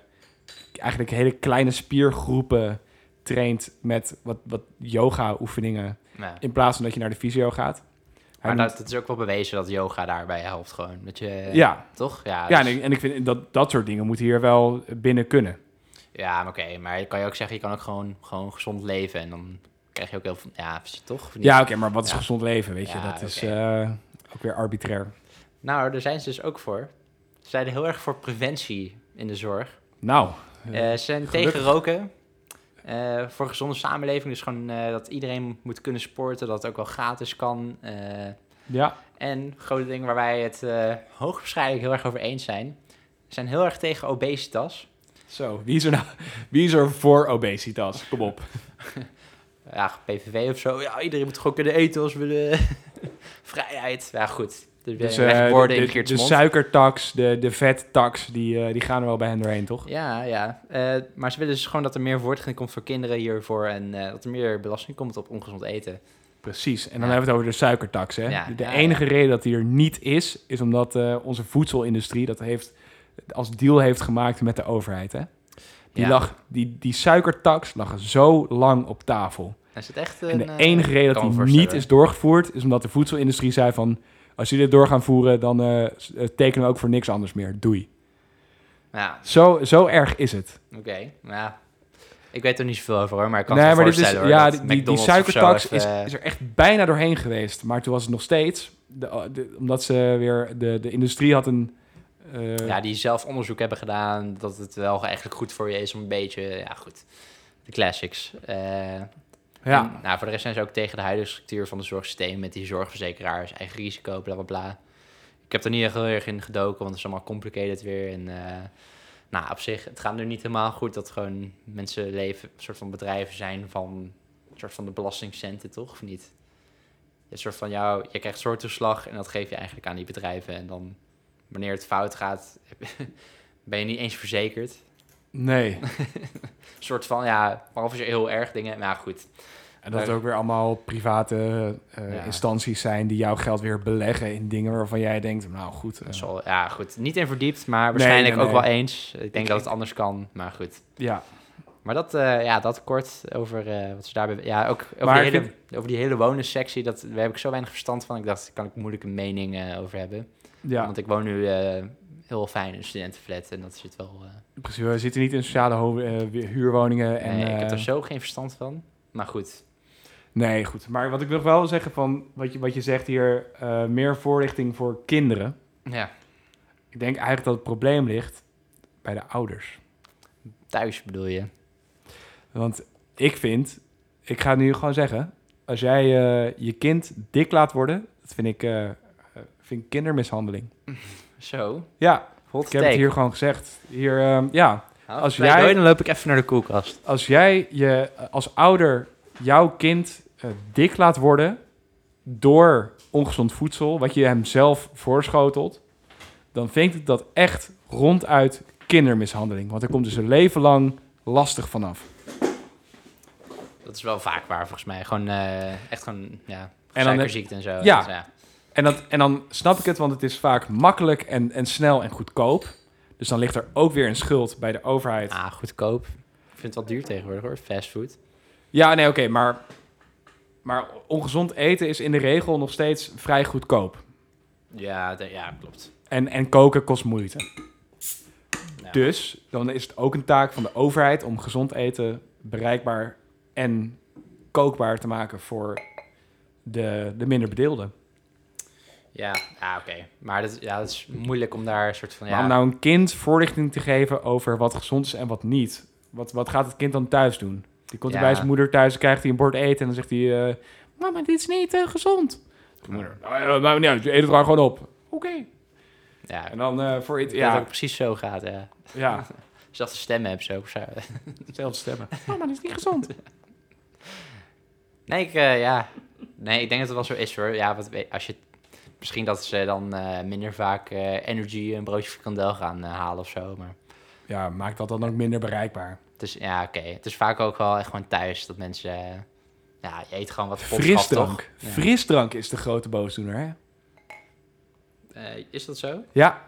B: eigenlijk hele kleine spiergroepen traint met wat, wat yoga-oefeningen.
A: Ja.
B: In plaats van dat je naar de fysio gaat.
A: Maar dat, dat is ook wel bewezen dat yoga daarbij helpt gewoon. Dat je,
B: ja,
A: Toch? Ja,
B: ja en,
A: dus-
B: ik, en ik vind dat dat soort dingen moeten hier wel binnen kunnen.
A: ja oké. maar kan je ook zeggen, je kan ook gewoon, gewoon gezond leven. En dan krijg je ook heel veel... Ja, toch?
B: Ja, oké, maar wat is
A: Ja.
B: gezond leven, weet je?
A: Ja,
B: dat is eh, ook weer arbitrair.
A: Nou, daar zijn ze dus ook voor. Ze zijn heel erg voor preventie in de zorg.
B: Nou,
A: Eh, ze zijn
B: gelukkig.
A: tegen roken. Eh, voor een gezonde samenleving. Dus gewoon eh, dat iedereen moet kunnen sporten. Dat het ook wel gratis kan. Eh,
B: ja,
A: en grote dingen waar wij het hoogwaarschijnlijk heel erg over eens zijn. We zijn heel erg tegen obesitas.
B: zo. Wie is er nou? Wie is er voor obesitas? Kom op. [LAUGHS]
A: Ja, PVV of zo. Ja, iedereen moet gewoon kunnen eten als we de [LAUGHS] vrijheid. Ja, goed. Dus,
B: Dus
A: uh,
B: eh, de,
A: in
B: de, suikertax, de, de vettax, die, eh, die gaan er wel bij hen doorheen, toch?
A: Ja, ja. Eh, maar ze willen dus gewoon dat er meer voortgang komt voor kinderen hiervoor. En dat er meer belasting komt op ongezond eten.
B: Precies. En dan
A: Ja.
B: hebben we het over de suikertax. Hè?
A: Ja,
B: de de
A: ja,
B: enige reden dat die er niet is, is omdat onze voedselindustrie dat heeft als deal heeft gemaakt met de overheid. Hè? Die, lag, die, die suikertax lag zo lang op tafel.
A: Is het echt
B: En de
A: een,
B: enige reden dat die niet is doorgevoerd, is omdat de voedselindustrie zei van... als jullie dit door gaan voeren, dan eh, eh, tekenen we ook voor niks anders meer. Doei.
A: Ja,
B: Zo, zo erg is het.
A: oké. Ja. Ik weet er niet zoveel over hoor, maar ik kan
B: nee,
A: me
B: maar dit is,
A: hoor.
B: ja, die, die, suikertax is, is er echt bijna doorheen geweest. Maar toen was het nog steeds, de, de- omdat ze weer, de, de industrie had een... eh,
A: Ja, die zelf onderzoek hebben gedaan dat het wel eigenlijk goed voor je is om een beetje, ja goed, de classics.
B: Ja.
A: nou, voor de rest zijn ze ook tegen de huidige structuur van het zorgsysteem met die zorgverzekeraars, eigen risico, bla bla bla. Ik heb er niet heel erg in gedoken, want het is allemaal complicated weer. En eh, nou, op zich, het gaat nu niet helemaal goed dat gewoon mensen leven, soort van bedrijven zijn van soort van de belastingcenten, toch? Of niet? Je, soort van jou, je krijgt soorttoeslag en dat geef je eigenlijk aan die bedrijven. En dan, wanneer het fout gaat, [LAUGHS] ben je niet eens verzekerd.
B: Nee.
A: Een [LAUGHS] soort van, ja, behalve als je heel erg dingen... Maar goed,
B: En dat het ook weer allemaal private eh,
A: Ja.
B: instanties zijn die jouw geld weer beleggen in dingen waarvan jij denkt, nou goed.
A: wel- ja, goed. Niet in verdiept, maar waarschijnlijk
B: nee,
A: ook
B: nee.
A: wel eens. Ik denk
B: Ik-
A: dat het anders kan, maar goed.
B: ja.
A: Maar dat, eh, ja, dat kort over wat ze daarbij... Ja, ook over,
B: Maar
A: die hele, over die hele wonensectie, dat, daar heb ik zo weinig verstand van. Ik dacht, daar kan ik moeilijk een mening over hebben.
B: Ja,
A: Want ik woon nu heel fijn een studentenflat en dat zit wel... eh,
B: precies. We zitten niet in sociale eh, huurwoningen. En,
A: nee, ik heb
B: eh,
A: er zo geen verstand van. Maar goed,
B: Nee, goed. Maar wat ik nog wel wil zeggen van wat je, wat je zegt hier, meer voorlichting voor kinderen.
A: ja,
B: Ik denk eigenlijk dat het probleem ligt bij de ouders.
A: thuis bedoel je.
B: Want ik vind, ik ga het nu gewoon zeggen, als jij je kind dik laat worden, dat vind ik, vind ik kindermishandeling. [LAUGHS]
A: Zo,
B: Ja,
A: hot
B: ik heb het hier gewoon gezegd. Hier, ehm, ja, als jij-
A: dan loop ik even naar de koelkast.
B: als jij je eh, als ouder jouw kind eh, dik laat worden door ongezond voedsel, wat je hem zelf voorschotelt, dan vind ik dat echt ronduit kindermishandeling. Want er komt dus een leven lang lastig vanaf.
A: Dat is wel vaak waar, volgens mij. Gewoon eh, echt gewoon, ja,
B: En dan-
A: suikerziekte en zo.
B: Ja.
A: Dus, ja.
B: En, dat, en dan snap ik het, want het is vaak makkelijk en, en snel en goedkoop. Dus dan ligt er ook weer een schuld bij de overheid.
A: Ah, goedkoop. Ik vind het wel duur tegenwoordig hoor, fastfood.
B: Ja, nee, oké, maar, maar ongezond eten is in de regel nog steeds vrij goedkoop.
A: Ja, de- ja klopt.
B: En, en koken kost moeite.
A: Ja.
B: Dus dan is het ook een taak van de overheid om gezond eten bereikbaar en kookbaar te maken voor de, de minder bedeelden.
A: Ja, ja oké. Maar dat, ja, dat is moeilijk om daar een soort van...
B: Maar
A: Ja,
B: om nou een kind voorlichting te geven over wat gezond is en wat niet. Wat, wat gaat het kind dan thuis doen? Die komt
A: Ja.
B: bij zijn moeder thuis, krijgt hij een bord eten en dan zegt hij... eh, Mama, dit is niet eh, gezond. De moeder, nou, ja, je eet het gewoon op. Oké.
A: ja,
B: En dan eh, voor het...
A: ja. dat ook precies zo gaat, ja.
B: ja, [LAUGHS]
A: Zelfde stemmen heb zo. zo.
B: zelf stemmen. Mama, dit is niet gezond. [LAUGHS]
A: Nee, ik, ja. Nee, ik denk dat het wel zo is hoor. Ja, wat, als je... Misschien dat ze dan eh, minder vaak eh, energy een broodje frikandel gaan eh, halen of zo, maar...
B: Ja, maakt dat dan ook minder bereikbaar.
A: Het is, ja, oké. Het is vaak ook wel echt gewoon thuis dat mensen... ja, je eet gewoon wat God gaf, toch?
B: Frisdrank.
A: Ja.
B: Frisdrank is de grote boosdoener, hè?
A: Is dat zo?
B: Ja.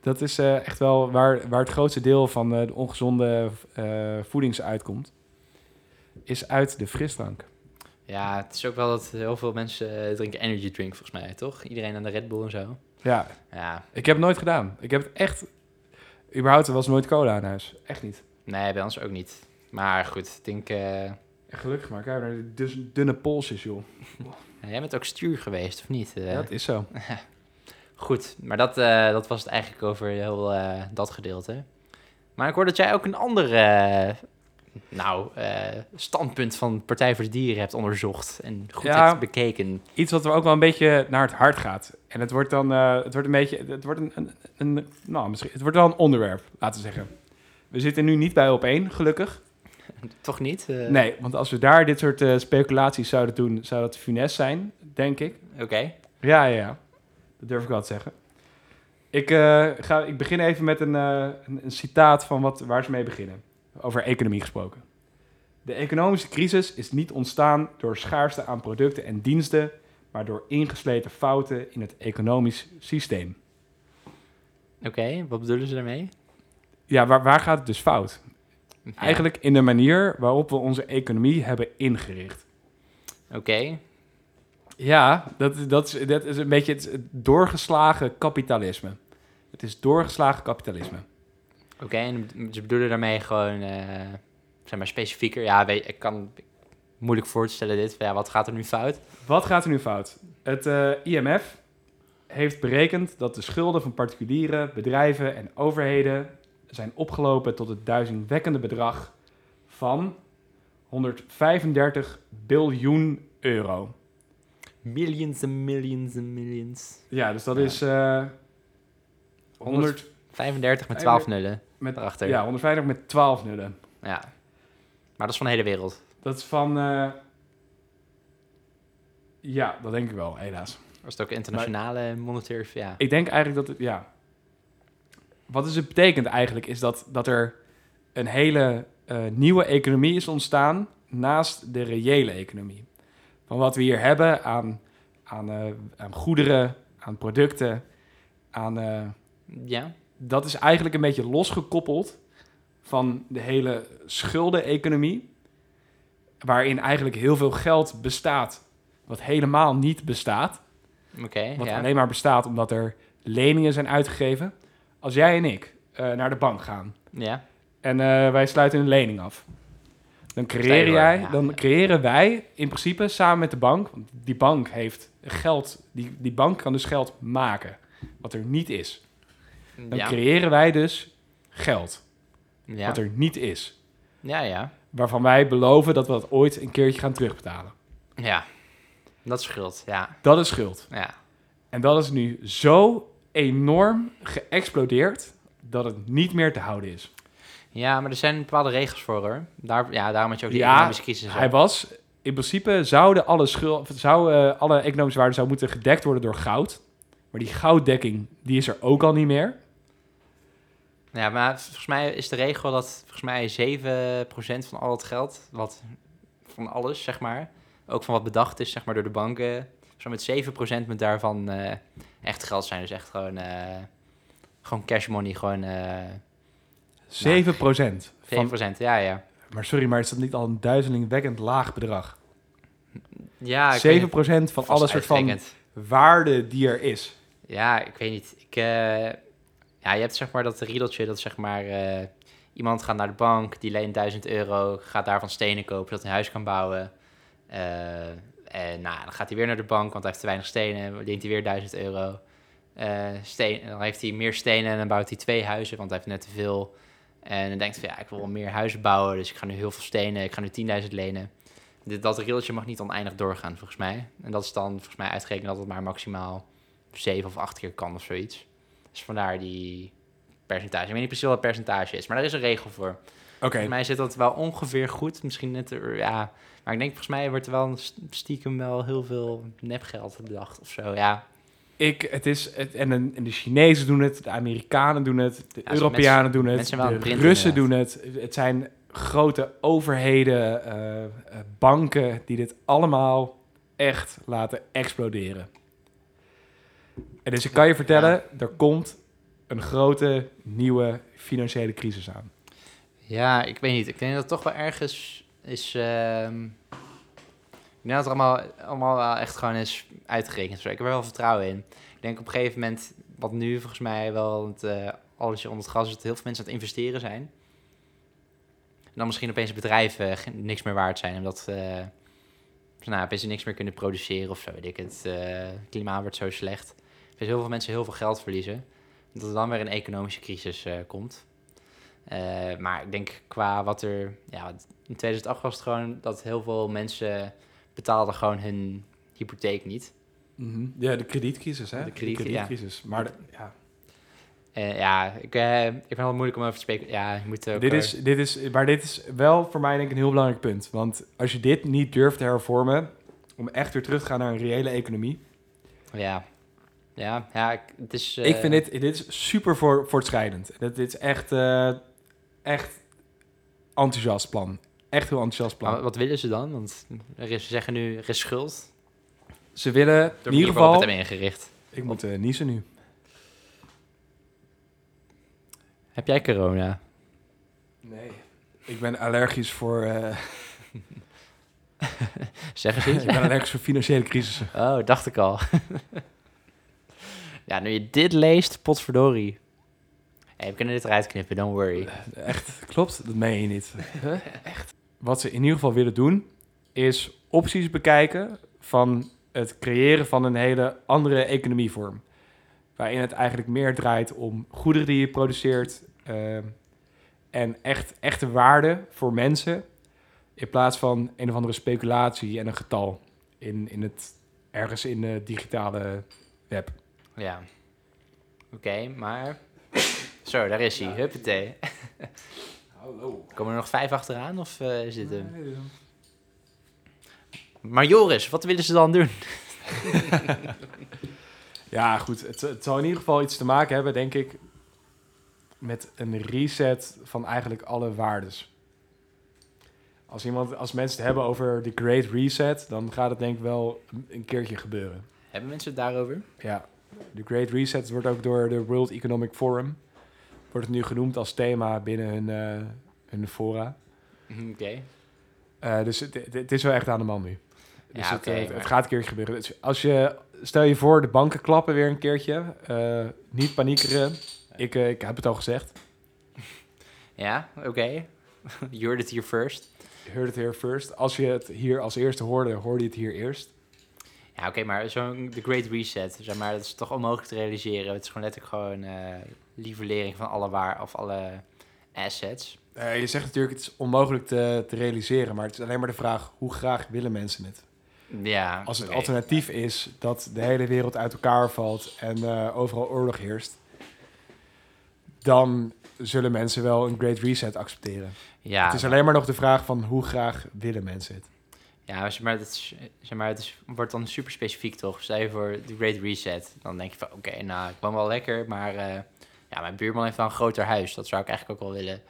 B: Dat is echt wel waar, waar het grootste deel van eh, de ongezonde voedings uitkomt. Is uit de frisdrank.
A: Ja, het is ook wel dat heel veel mensen eh, drinken energy drink volgens mij, toch? Iedereen aan de Red Bull en zo.
B: Ja,
A: Ja,
B: ik heb het nooit gedaan. Ik heb het echt... Überhaupt, er was nooit cola aan huis. Echt niet.
A: nee, bij ons ook niet. Maar goed, ik denk... eh,
B: gelukkig maar. Kijk naar die dus dunne polsjes, joh.
A: jij bent ook stuur geweest, of niet? Eh,
B: Ja, dat is zo. [LAUGHS]
A: Goed, maar dat, dat was het eigenlijk over heel dat gedeelte. Maar ik hoor dat jij ook een ander nou, eh, standpunt van Partij voor de Dieren hebt onderzocht en goed
B: Ja.
A: hebt bekeken.
B: Iets wat er ook wel een beetje naar het hart gaat. En het wordt dan... eh, het wordt een beetje... Het wordt een, een, een... Nou, misschien... Het wordt wel een onderwerp, laten we zeggen. We zitten nu niet bij op één, gelukkig. [LAUGHS]
A: Toch niet? Eh,
B: Nee, want als we daar dit soort speculaties zouden doen, zou dat funest zijn, denk ik.
A: Oké.
B: Ja, ja, ja. Dat durf ik wel te zeggen. Ik, ga, ik begin even met een, een, een citaat van wat, waar ze mee beginnen. Over economie gesproken. De economische crisis is niet ontstaan door schaarste aan producten en diensten, maar door ingesleten fouten in het economisch systeem.
A: Oké, wat bedoelen ze daarmee?
B: Ja, waar, waar gaat het dus fout?
A: Ja.
B: Eigenlijk in de manier waarop we onze economie hebben ingericht.
A: Oké,
B: Ja, dat, dat, is, dat is een beetje het doorgeslagen kapitalisme. Het is doorgeslagen kapitalisme.
A: Oké. En ze bedoelen daarmee gewoon, eh, zeg maar specifieker. Ja, weet, ik kan moeilijk voorstellen dit. Ja, wat gaat er nu fout?
B: Wat gaat er nu fout? Het eh, IMF heeft berekend dat de schulden van particulieren, bedrijven en overheden zijn opgelopen tot het duizendwekkende bedrag van 135 biljoen euro.
A: Millions en millions en millions.
B: Ja, dus dat
A: Ja.
B: is eh 100
A: 35 met 12 nullen
B: met,
A: erachter.
B: ja, 150 met 12 nullen.
A: Ja. Maar dat is van de hele wereld.
B: Dat is van. eh, ja, dat denk ik wel, helaas.
A: Was het ook internationale monetaire... Ja.
B: Ik denk eigenlijk dat het. Ja. Wat dus het betekent eigenlijk is dat, dat er een hele eh, nieuwe economie is ontstaan naast de reële economie. Van wat we hier hebben aan, aan, eh, aan goederen, aan producten, aan.
A: ja.
B: Dat is eigenlijk een beetje losgekoppeld van de hele schuldeneconomie. Waarin eigenlijk heel veel geld bestaat, wat helemaal niet bestaat. Wat
A: ja.
B: alleen maar bestaat omdat er leningen zijn uitgegeven. Als jij en ik eh, naar de bank gaan
A: Ja.
B: en eh, wij sluiten een lening af. Dan,
A: voor,
B: jij,
A: ja,
B: dan creëren wij in principe samen met de bank... want die bank heeft geld... Die, die bank kan dus geld maken, wat er niet is. Dan
A: Ja.
B: creëren wij dus geld,
A: Ja.
B: wat er niet is.
A: ja, ja.
B: Waarvan wij beloven dat we dat ooit een keertje gaan terugbetalen.
A: Ja. Dat scheelt, ja.
B: Dat is schuld.
A: Ja.
B: En dat is nu zo enorm geëxplodeerd dat het niet meer te houden is.
A: Ja, maar er zijn bepaalde regels voor, hoor. Daar, ja, daarom had je ook die
B: Ja,
A: economische crisis.
B: Hij was, in principe zouden alle, schuld, zou, eh, alle economische waarden zou moeten gedekt worden door goud. Maar die gouddekking, die is er ook al niet meer.
A: Ja, maar volgens mij is de regel dat volgens mij 7% van al het geld, wat van alles, zeg maar, ook van wat bedacht is, zeg maar, door de banken, zo met 7% moet daarvan eh, echt geld zijn. Dus echt gewoon, eh, gewoon cash money, gewoon eh
B: 7 procent.
A: 7%. Ja, ja.
B: Maar sorry, maar is dat niet al een duizelingwekkend laag bedrag?
A: Ja, ik
B: 7
A: weet
B: procent van
A: vast
B: alle soort van waarde die er is.
A: Ja, ik weet niet. Ik, ja, je hebt zeg maar dat riedeltje dat zeg maar... eh, iemand gaat naar de bank, die leent 1000 euro, gaat daarvan stenen kopen, zodat hij een huis kan bouwen. Eh, en nou, dan gaat hij weer naar de bank, want hij heeft te weinig stenen, leent hij weer 1000 euro. Eh, steen, dan heeft hij meer stenen en dan bouwt hij twee huizen, want hij heeft net te veel. En dan denkt hij van ja, ik wil meer huizen bouwen, dus ik ga nu heel veel stenen, ik ga nu 10.000 lenen. Dat riedeltje mag niet oneindig doorgaan, volgens mij. En dat is dan volgens mij uitgerekend dat het maar maximaal zeven of acht keer kan of zoiets. Dus vandaar die percentage. Ik weet niet precies wat het percentage is, maar daar is een regel voor.
B: Oké.
A: Volgens mij zit dat wel ongeveer goed. Misschien net, er- ja. Maar ik denk volgens mij wordt er wel stiekem wel heel veel nepgeld bedacht of zo. Ja,
B: Ik, het is, het, en, de, en de Chinezen doen het, de Amerikanen doen het, de
A: Ja,
B: Europeanen
A: mensen-
B: doen het, de
A: printen,
B: Russen doen het. Het zijn grote overheden, eh, eh, banken die dit allemaal echt laten exploderen. En dus ik kan je vertellen, er komt een grote, nieuwe financiële crisis aan.
A: Ja, ik weet niet. Ik denk dat het toch wel ergens is... ehm, ik denk dat het allemaal, allemaal wel echt gewoon is uitgerekend. Ik heb er wel vertrouwen in. Ik denk op een gegeven moment, wat nu volgens mij wel het, eh alles onder het gras is, dat heel veel mensen aan het investeren zijn. En dan misschien opeens bedrijven ge- niks meer waard zijn, omdat eh ze nou, opeens niks meer kunnen produceren of zo. Weet ik het eh, het klimaat wordt zo slecht. Dus heel veel mensen heel veel geld verliezen. Dat er dan weer een economische crisis eh, komt. Eh, maar ik denk qua wat er... Ja, in 2008 was het gewoon dat heel veel mensen betaalden gewoon hun hypotheek niet.
B: Ja, de kredietcrisis, hè?
A: De krediet-
B: kredietcrisis. Maar de- ja.
A: Eh, ja, ik, ik vind het wel moeilijk om over te spreken. Ja, je moet ook...
B: dit, is, dit is, maar dit is wel voor mij denk ik een heel belangrijk punt. Want als je dit niet durft te hervormen, om echt weer terug te gaan naar een reële economie.
A: Ja, ja, ja ik, het is... eh,
B: ik vind dit, dit is super voor, voortschrijdend. Dit, dit is echt, eh, echt enthousiast plan. Echt heel enthousiast plan.
A: Maar wat willen ze dan? Want er is, ze zeggen nu, er is schuld.
B: Ze willen
A: Door
B: in ieder geval...
A: het hebben ingericht.
B: Ik moet eh, niezen nu.
A: Heb jij corona?
B: Nee. Ik ben allergisch voor, eh, [LAUGHS] [LAUGHS]
A: Zeg eens
B: ik
A: iets.
B: ben allergisch voor financiële crisissen.
A: Oh, dacht ik al. [LAUGHS] ja, nu je dit leest, potverdorie. We kunnen dit eruit knippen, don't worry.
B: Echt, klopt? Dat meen je niet. Echt. Wat ze in ieder geval willen doen, is opties bekijken van het creëren van een hele andere economievorm. Waarin het eigenlijk meer draait om goederen die je produceert ehm, en echt, echte waarde voor mensen. In plaats van een of andere speculatie en een getal in, in het, ergens in het digitale web.
A: Ja. Oké, maar... [COUGHS] Zo, daar is hij. Huppatee. [LAUGHS]
B: Hallo.
A: Komen er nog vijf achteraan of eh, is dit hem? Maar Joris, wat willen ze dan doen? [LAUGHS]
B: Ja, goed. Het, het zal in ieder geval iets te maken hebben, denk ik, met een reset van eigenlijk alle waardes. Als, iemand, als mensen het hebben over de Great Reset, dan gaat het denk ik wel een- een keertje gebeuren.
A: Hebben mensen het daarover?
B: Ja, de Great Reset wordt ook door de World Economic Forum, wordt het nu genoemd als thema binnen hun, eh, hun fora.
A: Oké.
B: Eh, dus het, het- het is wel echt aan de man nu. Dus
A: Ja,
B: het,
A: oké,
B: eh, het, gaat een keertje gebeuren. Dus als je, stel je voor, de banken klappen weer een keertje. niet paniekeren. Ik, ik heb het al gezegd.
A: Ja, oké. You heard it here first.
B: You heard it here first. Als je het hier als eerste hoorde, hoorde je het hier eerst.
A: Ja, oké, maar zo'n The Great Reset, zeg maar, dat is toch onmogelijk te realiseren. Het is gewoon letterlijk gewoon nivellering van alle waar of alle assets.
B: Eh, je zegt natuurlijk, het is onmogelijk te, te realiseren. Maar het is alleen maar de vraag, hoe graag willen mensen het?
A: Ja.
B: Als het alternatief is dat de hele wereld uit elkaar valt en eh, overal oorlog heerst, dan zullen mensen wel een Great Reset accepteren.
A: Ja,
B: het is alleen maar nog de vraag van hoe graag willen mensen het.
A: Ja maar, is, zeg maar, het is, wordt dan super specifiek toch? Stel je voor The Great Reset, dan denk je van, oké, nou, ik woon wel lekker, maar eh, ja, mijn buurman heeft wel een groter huis. Dat zou ik eigenlijk ook wel willen.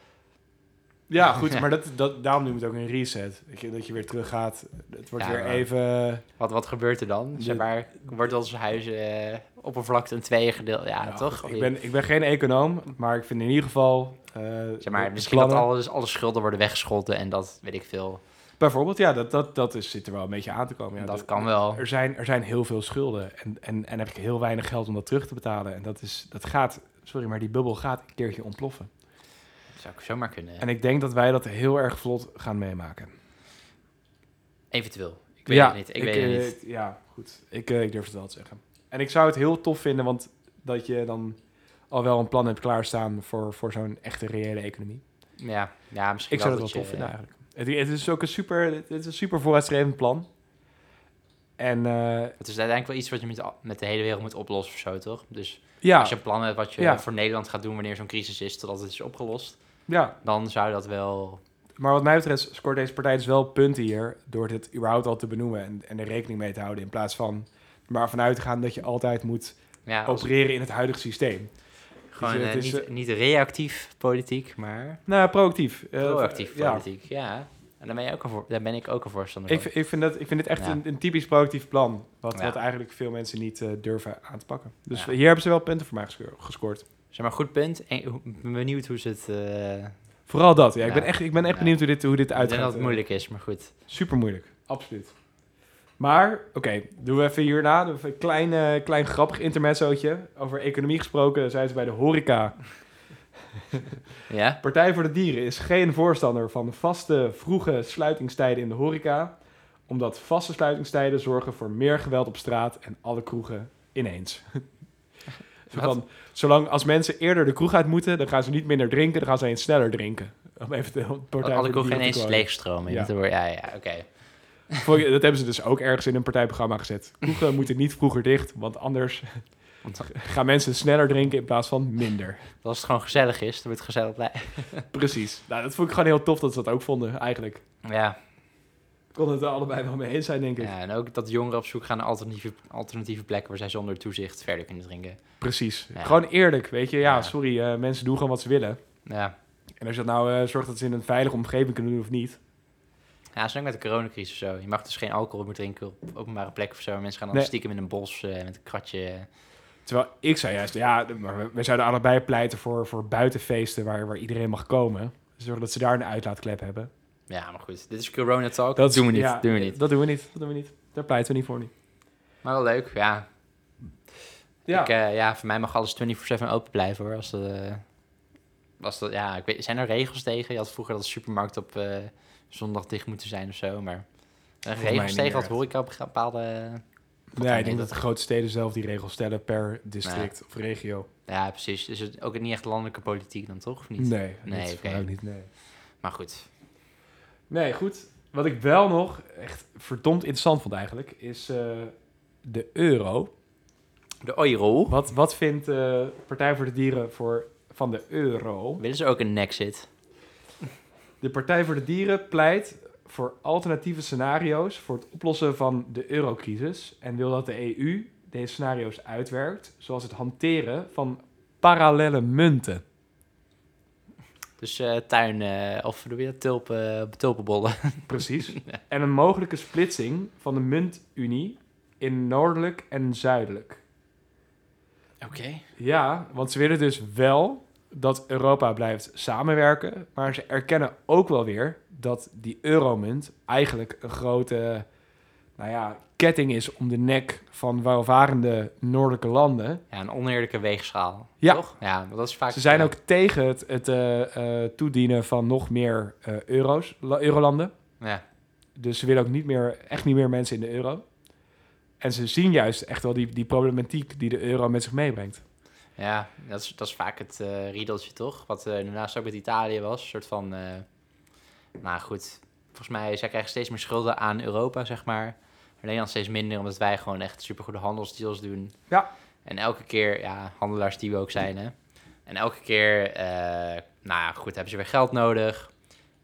B: Ja, [LAUGHS] goed, maar dat, dat, daarom noem ik het ook een reset. Dat je, dat je weer terug gaat. Het wordt
A: Ja,
B: weer even...
A: Wat, wat gebeurt er dan?
B: De-
A: Zeg maar, wordt ons huis eh oppervlakte in tweeën gedeeld? Ja,
B: Nou,
A: toch?
B: ik, ben, ik ben geen econoom, maar ik vind in ieder geval... eh,
A: Zeg maar,
B: de
A: misschien dat alles, alle schulden worden weggeschoten en dat weet ik veel.
B: Bijvoorbeeld, ja, dat, dat, dat is, zit er wel een beetje aan te komen. Ja,
A: dat
B: de-
A: kan wel.
B: Er zijn, er zijn heel veel schulden en, en, en heb ik heel weinig geld om dat terug te betalen. En dat, is, dat gaat, sorry, maar die bubbel gaat een keertje ontploffen.
A: Zou ik zomaar kunnen.
B: En ik denk dat wij dat heel erg vlot gaan meemaken.
A: Eventueel. Ik weet het niet. Ik, weet
B: eh,
A: het niet.
B: Ja, goed. Ik, eh, ik durf het wel te zeggen. En ik zou het heel tof vinden, want dat je dan al wel een plan hebt klaarstaan voor, voor zo'n echte reële economie.
A: Ja, ja misschien
B: Ik zou dat wel
A: dat
B: tof
A: je-
B: vinden eigenlijk. Het, het is ook een super, het is een super vooruitstrevend plan. En eh,
A: Het is uiteindelijk wel iets wat je met, met de hele wereld moet oplossen of zo, toch? Dus
B: ja,
A: als je een plan hebt wat je
B: Ja.
A: voor Nederland gaat doen wanneer zo'n crisis is, totdat het is opgelost,
B: ja,
A: dan zou dat wel...
B: maar wat mij betreft scoort deze partij dus wel punten hier... door dit überhaupt al te benoemen en, en er rekening mee te houden... in plaats van maar vanuit te gaan dat je altijd moet
A: Ja,
B: opereren in het huidige systeem.
A: Gewoon
B: Dus,
A: eh,
B: het is,
A: niet, niet reactief politiek, maar
B: Nou, proactief. Eh,
A: proactief politiek. Ja, en daar ben, je ook een voor, daar ben ik ook een voorstander
B: Ik,
A: van.
B: v- ik, vind dat, ik vind dit echt
A: Ja.
B: een, een typisch proactief plan. Wat,
A: Ja.
B: wat eigenlijk veel mensen niet eh, durven aan te pakken. Dus
A: Ja.
B: hier hebben ze wel punten voor mij gesco- gescoord.
A: Zeg maar, goed punt. En, ik benieuwd hoe ze het... eh,
B: Vooral dat, ja. Ik ben echt, ik ben echt
A: Ja.
B: benieuwd hoe dit, hoe dit
A: ik
B: uitgaat.
A: denk dat het
B: eh.
A: moeilijk is, maar goed.
B: Super moeilijk, absoluut. Maar, oké, doen we even hierna. Doen we even een klein, klein grappig intermezzootje. Over economie gesproken zijn ze bij de horeca. [LAUGHS]
A: Ja?
B: Partij voor de Dieren is geen voorstander van vaste, vroege sluitingstijden in de horeca. Omdat vaste sluitingstijden zorgen voor meer geweld op straat en alle kroegen ineens. [LAUGHS] Van, zolang als mensen eerder de kroeg uit moeten, dan gaan ze niet minder drinken, dan gaan ze eens sneller drinken. Om even de Partij
A: Alle kroegen ineens leegstromen.
B: Ja.
A: Ja, ja, oké.
B: Dat hebben ze dus ook ergens in een partijprogramma gezet. Kroegen moeten niet vroeger dicht, want anders [LAUGHS] gaan mensen sneller drinken in plaats van minder.
A: als het gewoon gezellig is, dan wordt het gezellig blij. [LAUGHS]
B: Precies. Nou, dat vond ik gewoon heel tof dat ze dat ook vonden, eigenlijk.
A: Ja,
B: Ik kon het er allebei wel mee eens zijn, denk ik.
A: ja, en ook dat jongeren op zoek gaan naar alternatieve, alternatieve plekken waar zij zonder toezicht verder kunnen drinken.
B: Precies.
A: Ja.
B: Gewoon eerlijk, weet je. Ja,
A: Ja.
B: sorry, eh, mensen doen gewoon wat ze willen.
A: Ja,
B: En als je dat nou eh, zorgt dat ze in een veilige omgeving kunnen doen of niet.
A: Ja zolang met de coronacrisis of zo. Je mag dus geen alcohol meer drinken op openbare plekken of zo. Mensen gaan dan
B: Nee.
A: stiekem in een bos eh, met een kratje.
B: Terwijl ik zei juist, ja, maar we, we zouden allebei pleiten voor, voor buitenfeesten waar, waar iedereen mag komen. Zorgen dat ze daar een uitlaatklep hebben.
A: Ja, maar goed. Dit is corona talk.
B: Dat
A: doen we niet.
B: ja,
A: doen we niet.
B: Dat doen we niet. Dat doen we niet. Daar pleiten we niet voor niet.
A: Maar wel leuk, ja.
B: Ja.
A: Ik, eh, ja, voor mij mag alles 24-7 open blijven hoor. Als dat, eh, als dat, ja, ik weet, zijn er regels tegen? Je had vroeger dat de supermarkt op zondag dicht moeten zijn of zo, maar... Regels tegen horeca op bepaalde...
B: Nee, ik denk dat de grote steden zelf die regels stellen per district
A: Ja.
B: of regio.
A: Ja, precies. Dus het ook niet echt landelijke politiek dan toch? Of niet?
B: Nee,
A: Nee,
B: niet, nee.
A: Maar goed.
B: Nee, goed. Wat ik wel nog echt verdomd interessant vond eigenlijk, is eh, de euro.
A: De euro.
B: Wat, wat vindt eh Partij voor de Dieren voor, van de euro?
A: Willen ze ook een exit?
B: De Partij voor de Dieren pleit voor alternatieve scenario's voor het oplossen van de eurocrisis en wil dat de EU deze scenario's uitwerkt, zoals het hanteren van parallele munten.
A: Dus eh, tuin, eh, of doe je dat? Tulpen, tulpenbollen. [LAUGHS]
B: Precies. En een mogelijke splitsing van de muntunie in noordelijk en zuidelijk.
A: Oké.
B: Ja, want ze willen dus wel dat Europa blijft samenwerken, maar ze erkennen ook wel weer dat die euromunt eigenlijk een grote nou ja, ketting is om de nek van welvarende noordelijke landen.
A: Ja, een oneerlijke weegschaal.
B: Ja.
A: Toch? Ja, dat is vaak...
B: Ze zijn ook tegen het, het eh, eh, toedienen van nog meer eh, euro's, la- eurolanden.
A: Ja.
B: Dus ze willen ook niet meer, echt niet meer mensen in de euro. En ze zien juist echt wel die, die problematiek die de euro met zich meebrengt.
A: Ja, dat is, dat is vaak het eh riedeltje toch? Wat eh daarnaast ook met Italië was. Een soort van, eh, nou goed, volgens mij, zij krijgen steeds meer schulden aan Europa, zeg maar. Nederland steeds minder, omdat wij gewoon echt supergoede handelsdeals doen.
B: Ja.
A: En elke keer, ja, handelaars die we ook zijn, hè. En elke keer, nou ja, goed, hebben ze weer geld nodig.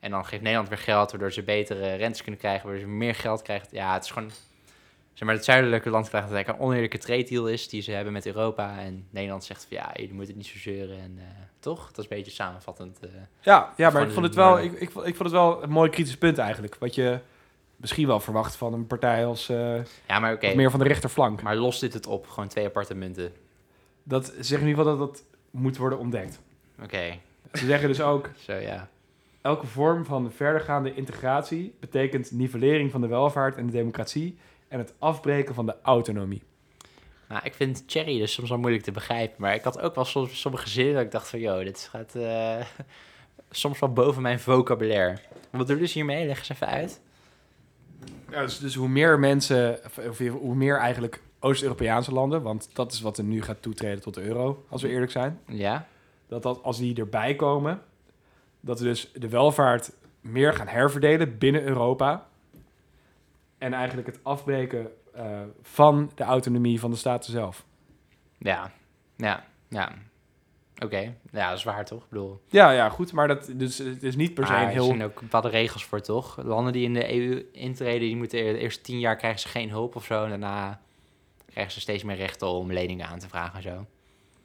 A: En dan geeft Nederland weer geld, waardoor ze betere rentes kunnen krijgen, waardoor ze meer geld krijgen. Ja, het is gewoon, zeg maar, het zuidelijke land krijgt dat het eigenlijk een oneerlijke trade deal is die ze hebben met Europa. En Nederland zegt van, ja, jullie moeten het niet zo zeuren. En eh, toch? Dat is een beetje samenvattend. eh.
B: Ja, ja maar ik vond, het wel, ik, ik, vond- ik vond het wel een mooi kritisch punt eigenlijk. Wat je misschien wel verwacht van een partij als eh,
A: Ja, maar oké.
B: wat meer van de rechterflank.
A: Maar los dit het op, gewoon twee aparte munten.
B: Dat zegt in ieder geval dat dat moet worden ontdekt.
A: Oké,
B: Ze zeggen dus ook, [LAUGHS]
A: zo ja.
B: elke vorm van verdergaande integratie betekent nivellering van de welvaart en de democratie en het afbreken van de autonomie.
A: Nou, ik vind Cherry dus soms wel moeilijk te begrijpen. Maar ik had ook wel soms sommige zinnen dat ik dacht van... joh, dit gaat eh, [LAUGHS] soms wel boven mijn vocabulaire. Wat doe je dus hiermee? Leg eens even uit.
B: Ja, dus, dus hoe meer mensen, of, of hoe meer eigenlijk Oost-Europese landen, want dat is wat er nu gaat toetreden tot de euro, als we eerlijk zijn.
A: Ja?
B: dat, dat als die erbij komen, dat we dus de welvaart meer gaan herverdelen binnen Europa. En eigenlijk het afbreken eh, van de autonomie van de staten zelf.
A: Ja. Ja. Ja. Oké. Ja, dat is waar toch? Ik bedoel...
B: Ja, ja, goed, maar dat, dus, het is niet per se een
A: er
B: heel...
A: zijn ook bepaalde regels voor, toch? Landen die in de EU intreden, die moeten de eerste tien jaar krijgen ze geen hulp of zo. En daarna krijgen ze steeds meer rechten om leningen aan te vragen en zo.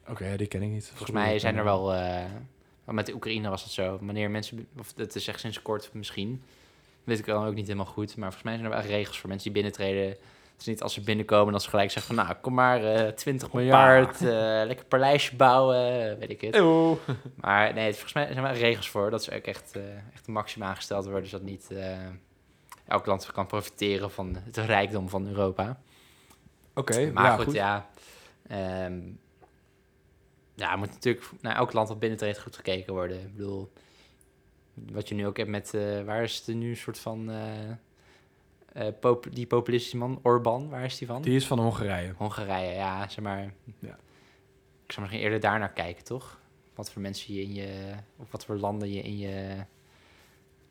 B: Oké, die ken ik niet.
A: Volgens mij zijn er wel... eh, met de Oekraïne was dat zo. Wanneer mensen... Of dat is echt sinds kort misschien. Weet ik dan ook niet helemaal goed. Maar volgens mij zijn er wel regels voor mensen die binnentreden. Het is niet als ze binnenkomen dat ze gelijk zeggen van... nou, kom maar, eh 20 miljard, eh, lekker paleisje bouwen, weet ik het.
B: Eeuw. [LAUGHS]
A: Maar nee, volgens mij zijn er regels voor. Dat ze ook echt, eh echt een maximum aangesteld worden. Zodat niet eh, elk land kan profiteren van het rijkdom van Europa.
B: Oké,
A: Maar
B: ja,
A: goed,
B: goed.
A: ja. ehm, ja, moet natuurlijk naar elk land dat binnentreedt goed gekeken worden. Ik bedoel, wat je nu ook hebt met... eh, waar is het nu een soort van... eh, eh, pop- die populistische man, Orbán, waar is die van?
B: Die is van Hongarije.
A: Hongarije, ja, zeg maar.
B: Ja.
A: Ik zou misschien eerder daar naar kijken, toch? Wat voor mensen je in je, of wat voor landen je in je,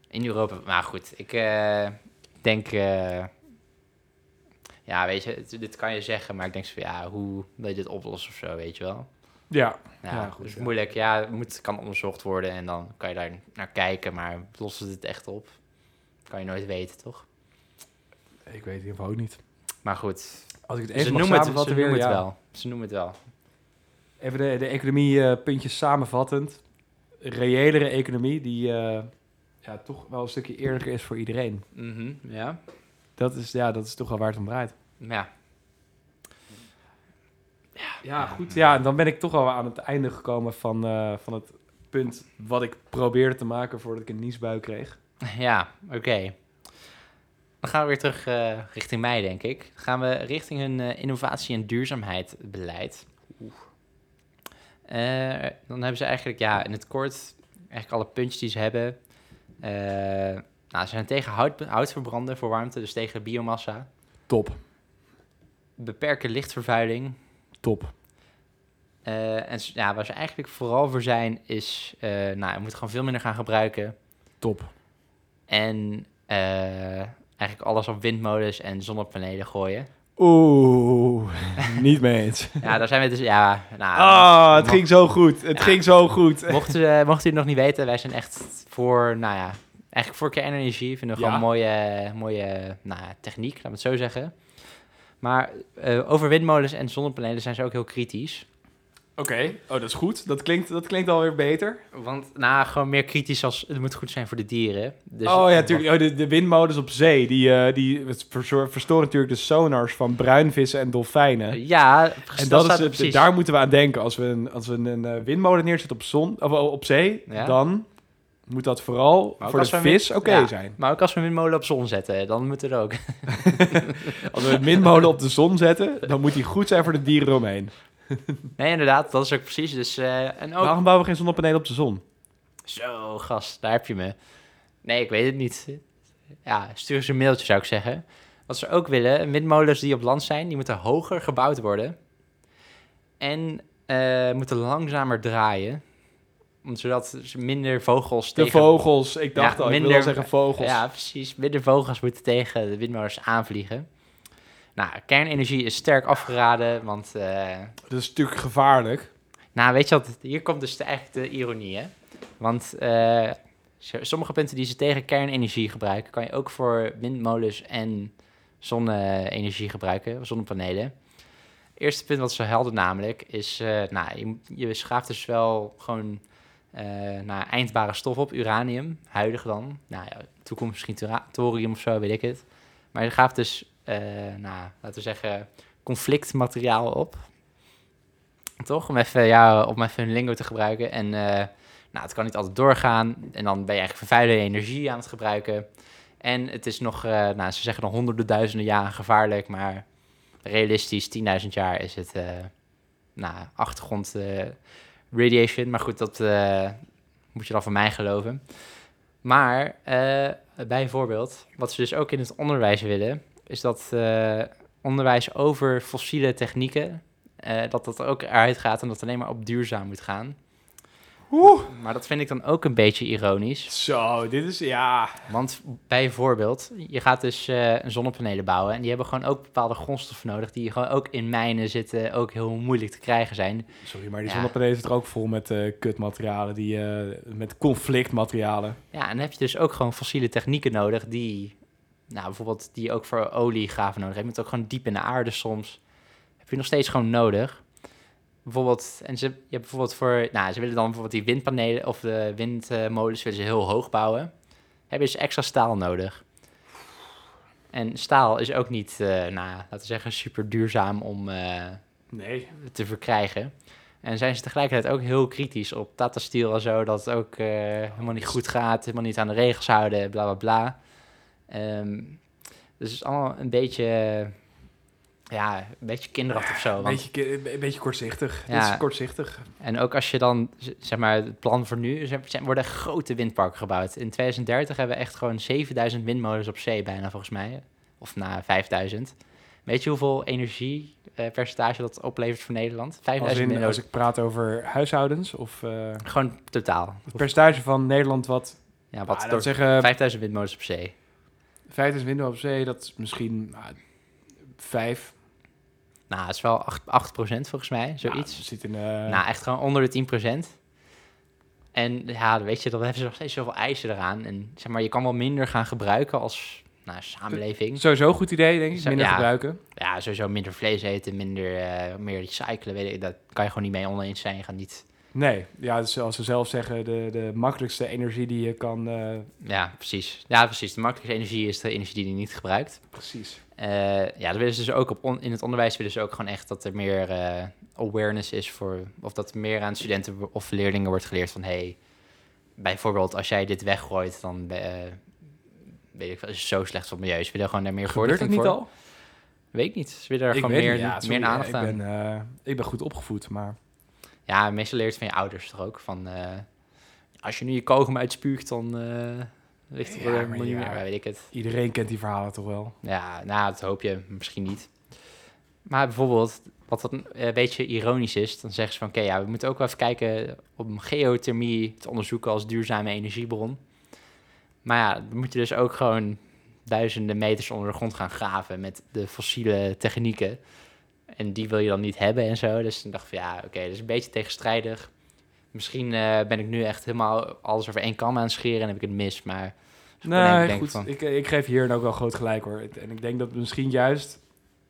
A: in Europa. Maar goed, ik denk, ja, weet je, het- dit kan je zeggen, maar ik denk zo, van, ja, hoe wil je dit oplossen of zo, weet je wel?
B: Ja,
A: Ja,
B: Ja,
A: goed,
B: ja.
A: moeilijk. Ja, het moet, kan onderzocht worden en dan kan je daar naar kijken, maar lost het het echt op? Kan je nooit weten, toch?
B: ik weet het in ieder geval ook niet.
A: Maar goed,
B: Als ik het
A: ze
B: even mag
A: noemen, het, ze noemen
B: weer,
A: het wel. Ze noemen het wel.
B: Even de, de economie eh, puntjes samenvattend. Reëlere economie die eh, ja, toch wel een stukje eerlijker is voor iedereen.
A: Mhm, ja.
B: Dat is, ja, dat is toch wel waar het om draait.
A: Ja,
B: Ja, goed. Ja, dan ben ik toch al aan het einde gekomen van, eh, van het punt wat ik probeerde te maken voordat ik een niesbui kreeg. [LAUGHS]
A: Ja, oké. Dan gaan we weer terug eh, richting mij, denk ik. Dan gaan we richting hun eh, innovatie- en duurzaamheidsbeleid. Eh, dan hebben ze eigenlijk, ja, in het kort, eigenlijk alle puntjes die ze hebben. Eh, nou, ze zijn tegen hout, houtverbranden voor warmte, dus tegen biomassa.
B: Top,
A: Beperken lichtvervuiling.
B: Top.
A: Eh, en ja, waar ze eigenlijk vooral voor zijn, is, eh nou, je moet gewoon veel minder gaan gebruiken.
B: Top.
A: En eh, eigenlijk alles op windmolens en zonnepanelen gooien.
B: Oeh, niet mee eens. [LAUGHS]
A: Ja, daar zijn we dus, ja, nou...
B: Ah, het ging zo goed. Het
A: Ja.
B: ging zo goed. [LAUGHS]
A: Mocht u, eh, mocht u het nog niet weten, wij zijn echt voor, nou ja, eigenlijk voor kernenergie. Vinden we
B: Ja.
A: gewoon mooie, mooie nou, ja, techniek, laten we het zo zeggen. Maar eh, over windmolens en zonnepanelen zijn ze ook heel kritisch.
B: Oké, oh, dat is goed. Dat klinkt, dat klinkt alweer beter.
A: Want, nou, gewoon meer kritisch als, het moet goed zijn voor de dieren. Dus,
B: oh ja, natuurlijk. Oh, de, de windmolens op zee, die, eh, die verstoren natuurlijk de sonars van bruinvissen en dolfijnen.
A: Ja,
B: En
A: dat
B: dat is het, daar moeten we aan denken. Als we een, als we een eh, windmolen neerzetten op, zon, of eh, op zee,
A: Ja.
B: dan moet dat vooral
A: Maar
B: voor de vis oké
A: ja.
B: zijn.
A: Maar ook als we een windmolen op zon zetten, dan moet het ook. [LAUGHS]
B: Als we een windmolen op de zon zetten, dan moet die goed zijn voor de dieren eromheen. [LAUGHS]
A: Nee, inderdaad, dat is ook precies. Dus, eh, en ook...
B: Waarom bouwen we geen zonnepanelen op de zon?
A: Zo, gast, daar heb je me. Nee, ik weet het niet. Ja, stuur eens een mailtje, zou ik zeggen. Wat ze ook willen, windmolens die op land zijn, die moeten hoger gebouwd worden. En eh, moeten langzamer draaien. Zodat ze minder vogels
B: De
A: tegen...
B: vogels. Ik dacht
A: Ja,
B: al, ik
A: minder-
B: al zeggen vogels.
A: Ja, precies. Minder vogels moeten tegen de windmolens aanvliegen. Nou, kernenergie is sterk afgeraden, want... eh,
B: Dat is natuurlijk gevaarlijk.
A: nou, weet je wat? Hier komt dus de, echt de ironie, hè? Want eh, sommige punten die ze tegen kernenergie gebruiken, kan je ook voor windmolens en zonne-energie gebruiken, zonnepanelen. Eerste punt wat ze helden namelijk is, eh, nou, je, je schaaft dus wel gewoon naar eindbare stof op, uranium, huidig dan. Nou ja, toekomst misschien thorium of zo, weet ik het. Maar je schaaft dus, eh, nou, laten we zeggen, conflictmateriaal op. Toch? Om even, ja, om even hun lingo te gebruiken. En eh, nou, het kan niet altijd doorgaan. En dan ben je eigenlijk vervuilende energie aan het gebruiken. En het is nog, nou, ze zeggen nog honderden duizenden jaren gevaarlijk, maar realistisch, 10.000 jaar is het, eh, nou, achtergrond radiation. Maar goed, dat eh, moet je dan van mij geloven. Maar eh, bijvoorbeeld, wat ze dus ook in het onderwijs willen, is dat eh, onderwijs over fossiele technieken, dat dat ook eruit gaat en dat het alleen maar op duurzaam moet gaan.
B: Oeh.
A: Maar dat vind ik dan ook een beetje ironisch.
B: Zo, dit is, ja...
A: Want bijvoorbeeld, je gaat dus een zonnepanelen bouwen en die hebben gewoon ook bepaalde grondstoffen nodig die gewoon ook in mijnen zitten, ook heel moeilijk te krijgen zijn.
B: Sorry, maar die
A: Ja.
B: zonnepanelen zitten er ook vol met eh, kutmaterialen, die, eh, met conflictmaterialen.
A: Ja, en dan heb je dus ook gewoon fossiele technieken nodig die, nou bijvoorbeeld die ook voor oliegraven nodig hebt. Je moet ook gewoon diep in de aarde soms. Heb je nog steeds gewoon nodig. Bijvoorbeeld, en ze, je hebt bijvoorbeeld voor, nou ze willen dan bijvoorbeeld die windpanelen of de windmolens willen ze heel hoog bouwen. Heb je dus extra staal nodig. En staal is ook niet, eh, nou, laten we zeggen, super duurzaam om eh,
B: Nee.
A: te verkrijgen. En zijn ze tegelijkertijd ook heel kritisch op Tata Steel en zo, dat het ook eh, helemaal niet goed gaat, helemaal niet aan de regels houden, bla bla bla. Ehm, dus het is allemaal een beetje, ja, een beetje kinderachtig of zo.
B: Een
A: want-
B: beetje, een beetje kortzichtig.
A: Ja.
B: Is kortzichtig.
A: En ook als je dan, zeg maar, het plan voor nu, er worden grote windparken gebouwd. In 2030 hebben we echt gewoon 7000 windmolens op zee bijna, volgens mij. Of na 5000. Weet je hoeveel energiepercentage dat oplevert voor Nederland?
B: Als,
A: 5000
B: in, als
A: windmolens.
B: ik praat over huishoudens of eh,
A: Gewoon totaal.
B: het percentage van Nederland wat...
A: Ja,
B: Wat
A: door
B: zeggen,
A: 5000 windmolens op zee.
B: 5000 winden op zee, dat is misschien nou, 5.
A: Nou, dat is wel 8, 8% volgens mij, zoiets.
B: Nou, zitten in... eh,
A: Nou, echt gewoon onder de 10%. En ja, weet je, dan hebben ze nog steeds zoveel eisen eraan. En zeg maar, je kan wel minder gaan gebruiken als nou, samenleving.
B: Sowieso een goed idee, denk ik. Minder
A: ja.
B: gebruiken.
A: Ja, sowieso minder vlees eten, minder, eh, meer recyclen. Weet ik, dat kan je gewoon niet mee oneens zijn. Je gaat niet...
B: Nee, ja, dus zoals ze zelf zeggen, de, de makkelijkste energie die je kan... eh,
A: Ja, precies. Ja, precies. De makkelijkste energie is de energie die je niet gebruikt.
B: precies.
A: Eh, ja, dat willen ze dus ook op on- in het onderwijs willen ze ook gewoon echt dat er meer eh, awareness is voor, of dat er meer aan studenten of leerlingen wordt geleerd van, hey, bijvoorbeeld als jij dit weggooit, dan weet ik wel, is het zo slecht voor het milieu. Ze willen gewoon daar meer
B: Gebeurt dat
A: voorlichting
B: niet
A: voor.
B: al?
A: Weet ik niet. Ze willen er
B: Ik
A: gewoon meer,
B: niet, ja,
A: meer aandacht
B: ik
A: aan.
B: ben, ik ben goed opgevoed, maar...
A: Ja, meestal leert van je ouders toch ook. Van, eh, als je nu je kogem uitspuugt, dan eh ligt er een miljoen meer. Weet ik het.
B: Iedereen kent die verhalen toch wel?
A: Ja, nou, dat hoop je misschien niet. Maar bijvoorbeeld, wat een eh, beetje ironisch is, dan zeggen ze van, oké, ja, we moeten ook wel even kijken om geothermie te onderzoeken als duurzame energiebron. Maar ja, dan moet je dus ook gewoon duizenden meters onder de grond gaan graven met de fossiele technieken. En die wil je dan niet hebben en zo. Dus ik dacht van, ja, oké, dat is een beetje tegenstrijdig. Misschien eh, ben ik nu echt helemaal alles over één kam aan het scheren en heb ik het mis, maar...
B: Nee,
A: ik denk
B: goed.
A: van-
B: Ik, ik geef hier ook wel groot gelijk hoor. En ik denk dat misschien juist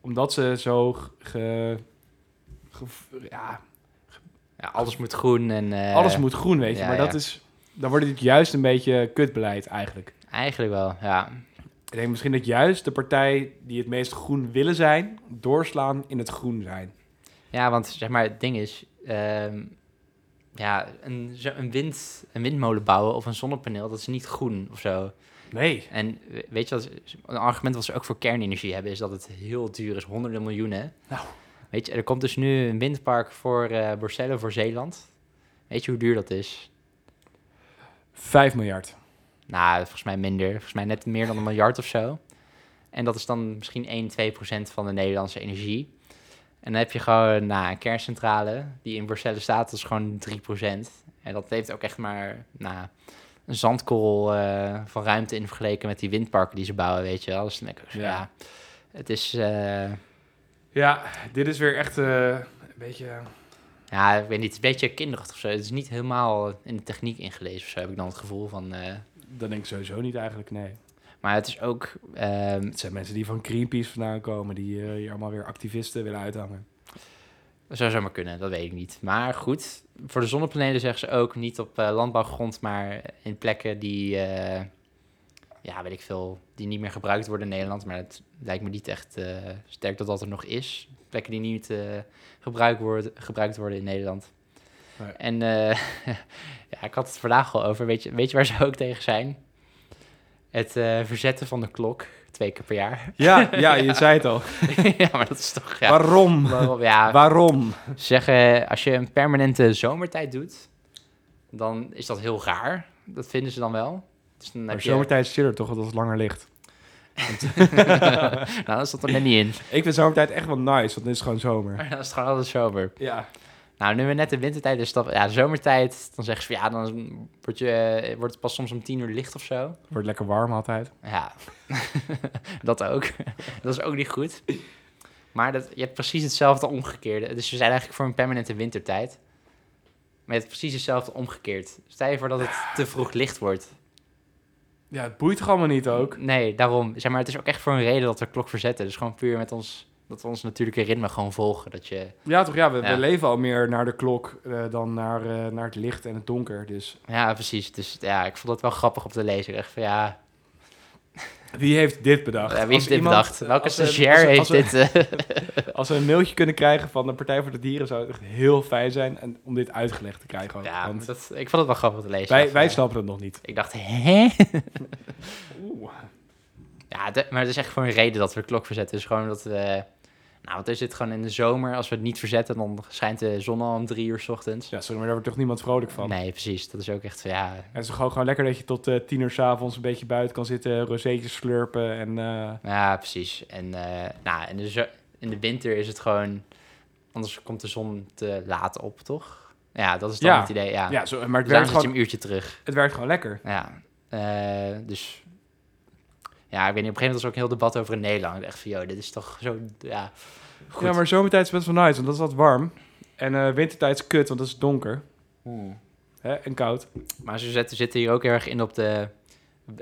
B: omdat ze zo ge, ge- ja,
A: Ja, alles moet groen en... eh,
B: alles moet groen, weet je.
A: ja,
B: maar dat is, dan wordt het juist een beetje kutbeleid eigenlijk.
A: Eigenlijk wel, ja.
B: Ik denk misschien dat juist de partij die het meest groen willen zijn, doorslaan in het groen zijn.
A: Ja, want zeg maar, het ding is... ehm, ja, een, wind, een windmolen bouwen of een zonnepaneel, dat is niet groen of zo.
B: Nee.
A: En we- weet je wat, een argument wat ze ook voor kernenergie hebben, is dat het heel duur is, honderden miljoenen.
B: Nou.
A: Weet je, er komt dus nu een windpark voor Borcelle, voor Zeeland. Weet je hoe duur dat is?
B: 5 miljard.
A: Nou, volgens mij minder. Volgens mij net meer dan een miljard of zo. En dat is dan misschien 1, 2 procent van de Nederlandse energie. En dan heb je gewoon nou, een kerncentrale die in Borcelle staat, dat is gewoon 3 procent. En dat heeft ook echt maar nou, een zandkorrel eh, van ruimte in vergeleken met die windparken die ze bouwen, weet je wel. Dus ik,
B: Ja.
A: ja. het is, eh,
B: Ja, dit is weer echt eh, een beetje...
A: ja, ik weet niet, het is een beetje kinderachtig of zo. Het is niet helemaal in de techniek ingelezen of zo, heb ik dan het gevoel van...
B: Dat denk ik sowieso niet eigenlijk, nee.
A: maar het is ook, ehm,
B: Het zijn mensen die van Greenpeace vandaan komen, die eh, hier allemaal weer activisten willen uithangen.
A: Dat zou zomaar kunnen, dat weet ik niet. Maar goed, voor de zonnepanelen zeggen ze ook niet op eh, landbouwgrond, maar in plekken die, eh, ja, weet ik veel, die niet meer gebruikt worden in Nederland. Maar het lijkt me niet echt sterk dat dat er nog is. Plekken die niet gebruikt, worden, gebruikt worden in Nederland.
B: Nee.
A: En eh, [LAUGHS] ja, ik had het vandaag al over. Weet je, weet je waar ze ook tegen zijn? Het eh, verzetten van de klok twee keer per jaar.
B: Ja, [LAUGHS] ja, je zei het al. [LAUGHS]
A: ja, maar dat is toch... Ja,
B: Waarom?
A: waarom? Ja,
B: Waarom?
A: zeggen, als je een permanente zomertijd doet, dan is dat heel raar. Dat vinden ze dan wel. Dus dan
B: Maar
A: heb je...
B: zomertijd is chiller toch, dat het langer ligt.
A: nou, dan zat er net niet in.
B: Ik vind zomertijd echt wel nice, want dan is het gewoon zomer.
A: Maar dan is het gewoon altijd zomer.
B: Ja.
A: Nou, nu we net de wintertijd, dus dat, ja, zomertijd, dan zeggen ze van ja, dan wordt, je, eh, wordt het pas soms om tien uur licht of zo.
B: Wordt lekker warm altijd.
A: Ja, [LAUGHS] dat ook. dat is ook niet goed. Maar dat, je hebt precies hetzelfde omgekeerde. Dus we zijn eigenlijk voor een permanente wintertijd. Maar je hebt precies hetzelfde omgekeerd. Stel je voor dat het te vroeg licht wordt.
B: Ja, het boeit toch allemaal niet ook?
A: Nee, daarom. Zeg maar, het is ook echt voor een reden dat we klok verzetten. Dus gewoon puur met ons, dat ons natuurlijke ritme gewoon volgen. Dat je,
B: Ja, toch? Ja, we,
A: Ja.
B: we leven al meer naar de klok eh, dan naar, eh, naar het licht en het donker. Dus
A: ja, precies. Dus ja, ik vond het wel grappig om te lezen. Dacht van ja,
B: Wie heeft dit bedacht?
A: Ja, wie heeft dit
B: iemand-
A: bedacht? Welke stagiair
B: we-
A: heeft
B: we-
A: dit... eh, [LAUGHS]
B: Als we een mailtje kunnen krijgen van de Partij voor de Dieren, zou het echt heel fijn zijn en om dit uitgelegd te krijgen. ook.
A: ja,
B: Want
A: dat, ik vond het wel grappig te lezen.
B: wij, snappen het nog niet.
A: Ik dacht, hè? [LAUGHS]
B: Oeh.
A: Ja, de- maar er is echt gewoon een reden dat we de klok verzetten. Dus gewoon dat we... Nou, want er zit gewoon in de zomer, als we het niet verzetten, dan schijnt de zon al om drie uur 's ochtends.
B: Ja, sorry, maar daar wordt toch niemand vrolijk van.
A: Nee, precies. Dat is ook echt, ja...
B: En het is gewoon, gewoon lekker dat je tot eh, tien uur s'avonds een beetje buiten kan zitten, rozeetjes slurpen en... eh,
A: Ja, precies. En, eh, nou, in, de in de winter is het gewoon... Anders komt de zon te laat op, toch? Ja, dat is dan
B: Ja.
A: het idee, ja.
B: ja, zo, maar het
A: Dus
B: werkt, gewoon,
A: een uurtje terug.
B: het werkt gewoon lekker.
A: Ja, dus... Ja, ik weet niet, op een gegeven moment was er ook een heel debat over in Nederland. Dacht van, joh, dit is toch zo... Ja, goed.
B: Ja, maar zomertijd is best wel nice, want dat is wat warm. En eh, wintertijd is kut, want dat is donker
A: Hmm.
B: hè, en koud.
A: Maar ze zetten, zitten hier ook heel erg in op de...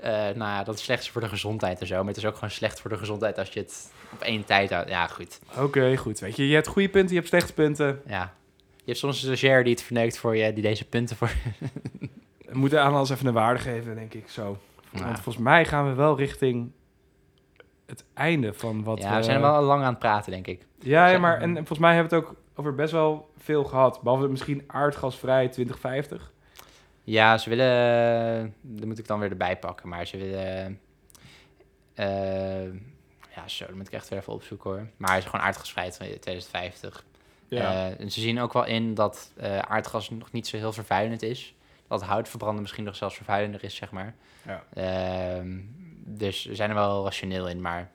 A: eh, nou ja, dat het slecht is voor de gezondheid en zo. Maar het is ook gewoon slecht voor de gezondheid als je het op één tijd houdt. Ja, goed.
B: Oké, goed. Weet je, je hebt goede punten, je hebt slechte punten.
A: Ja. Je hebt soms een stagiair die het verneukt voor je, die deze punten voor... [LAUGHS]
B: We moeten aan alles even een waarde geven, denk ik zo.
A: Ja.
B: Want volgens mij gaan we wel richting het einde van wat
A: ja, we zijn wel lang aan het praten, denk ik.
B: Ja, ja maar en, en volgens mij hebben we het ook over best wel veel gehad. Behalve misschien aardgasvrij 2050.
A: Ja, ze willen... Dat moet ik dan weer erbij pakken, maar ze willen... eh, ja, zo, dat moet ik echt weer even opzoeken hoor. Maar hij is gewoon aardgasvrij van 2050.
B: Ja.
A: Eh, en ze zien ook wel in dat eh, aardgas nog niet zo heel vervuilend is. Dat hout verbranden misschien nog zelfs vervuilender is, zeg maar.
B: Ja.
A: Ehm, dus ze zijn er wel rationeel in, maar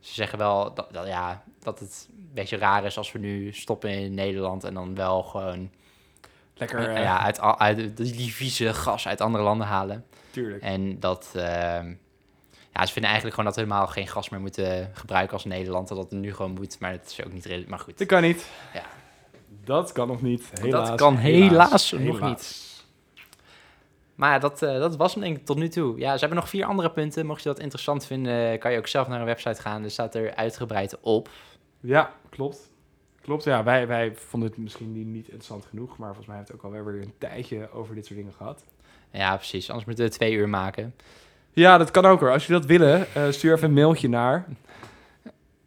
A: ze zeggen wel dat, dat, ja, dat het een beetje raar is als we nu stoppen in Nederland en dan wel gewoon
B: Lekker,
A: eh,
B: eh,
A: ja, uit, al- uit die vieze gas uit andere landen halen.
B: tuurlijk.
A: En dat, ehm, ja, ze vinden eigenlijk gewoon dat we helemaal geen gas meer moeten gebruiken als Nederland. Dat dat nu gewoon moet, maar dat is ook niet redelijk. Maar goed.
B: Dat kan niet.
A: Ja.
B: Dat kan nog niet. Helaas.
A: Dat kan helaas nog
B: Helaas.
A: niet. Maar ja, dat, eh, dat was hem denk ik tot nu toe. Ja, ze hebben nog vier andere punten. Mocht je dat interessant vinden, kan je ook zelf naar een website gaan. Er staat er uitgebreid op.
B: Ja, klopt. Klopt, ja. Wij, wij vonden het misschien niet, interessant genoeg. Maar volgens mij heeft het ook alweer weer een tijdje over dit soort dingen gehad.
A: Ja, precies. Anders moeten we twee uur maken.
B: Ja, dat kan ook hoor. Als je dat willen, eh, stuur even een mailtje naar...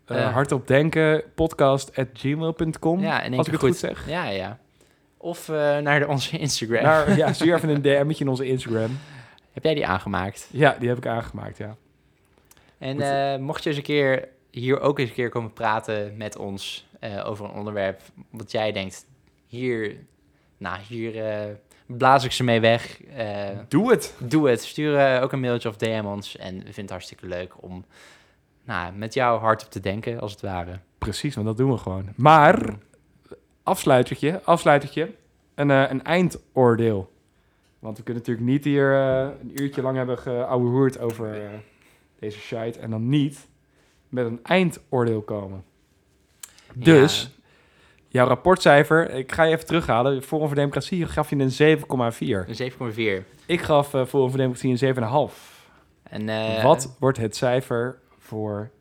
B: eh
A: Eh.
B: hardopdenken, podcast.gmail.com.
A: Ja, in één
B: als ik het
A: goed.
B: goed zeg.
A: Ja, ja. Of eh, naar de, onze Instagram.
B: Naar, ja, [LAUGHS] stuur even een DM'tje in onze Instagram.
A: Heb jij die aangemaakt?
B: Ja, die heb ik aangemaakt, ja.
A: En eh, mocht je eens een keer hier ook eens een keer komen praten met ons eh, over een onderwerp wat jij denkt, hier, nou, hier blaas ik ze mee weg.
B: Doe het.
A: doe het. Stuur ook een mailtje of DM ons. En we vinden het hartstikke leuk om nou, met jou hard op te denken, als het ware.
B: Precies, want dat doen we gewoon. Maar, afsluitertje, afsluitertje, een, eh, een eindoordeel. Want we kunnen natuurlijk niet hier eh, een uurtje lang hebben geouwehoerd over eh, deze shite en dan niet met een eindoordeel komen. Dus, jouw rapportcijfer, ik ga je even terughalen. Forum voor Democratie gaf je een 7,4.
A: een 7,4.
B: Ik gaf Forum voor Democratie een 7,5.
A: En,
B: Wat wordt het cijfer voor...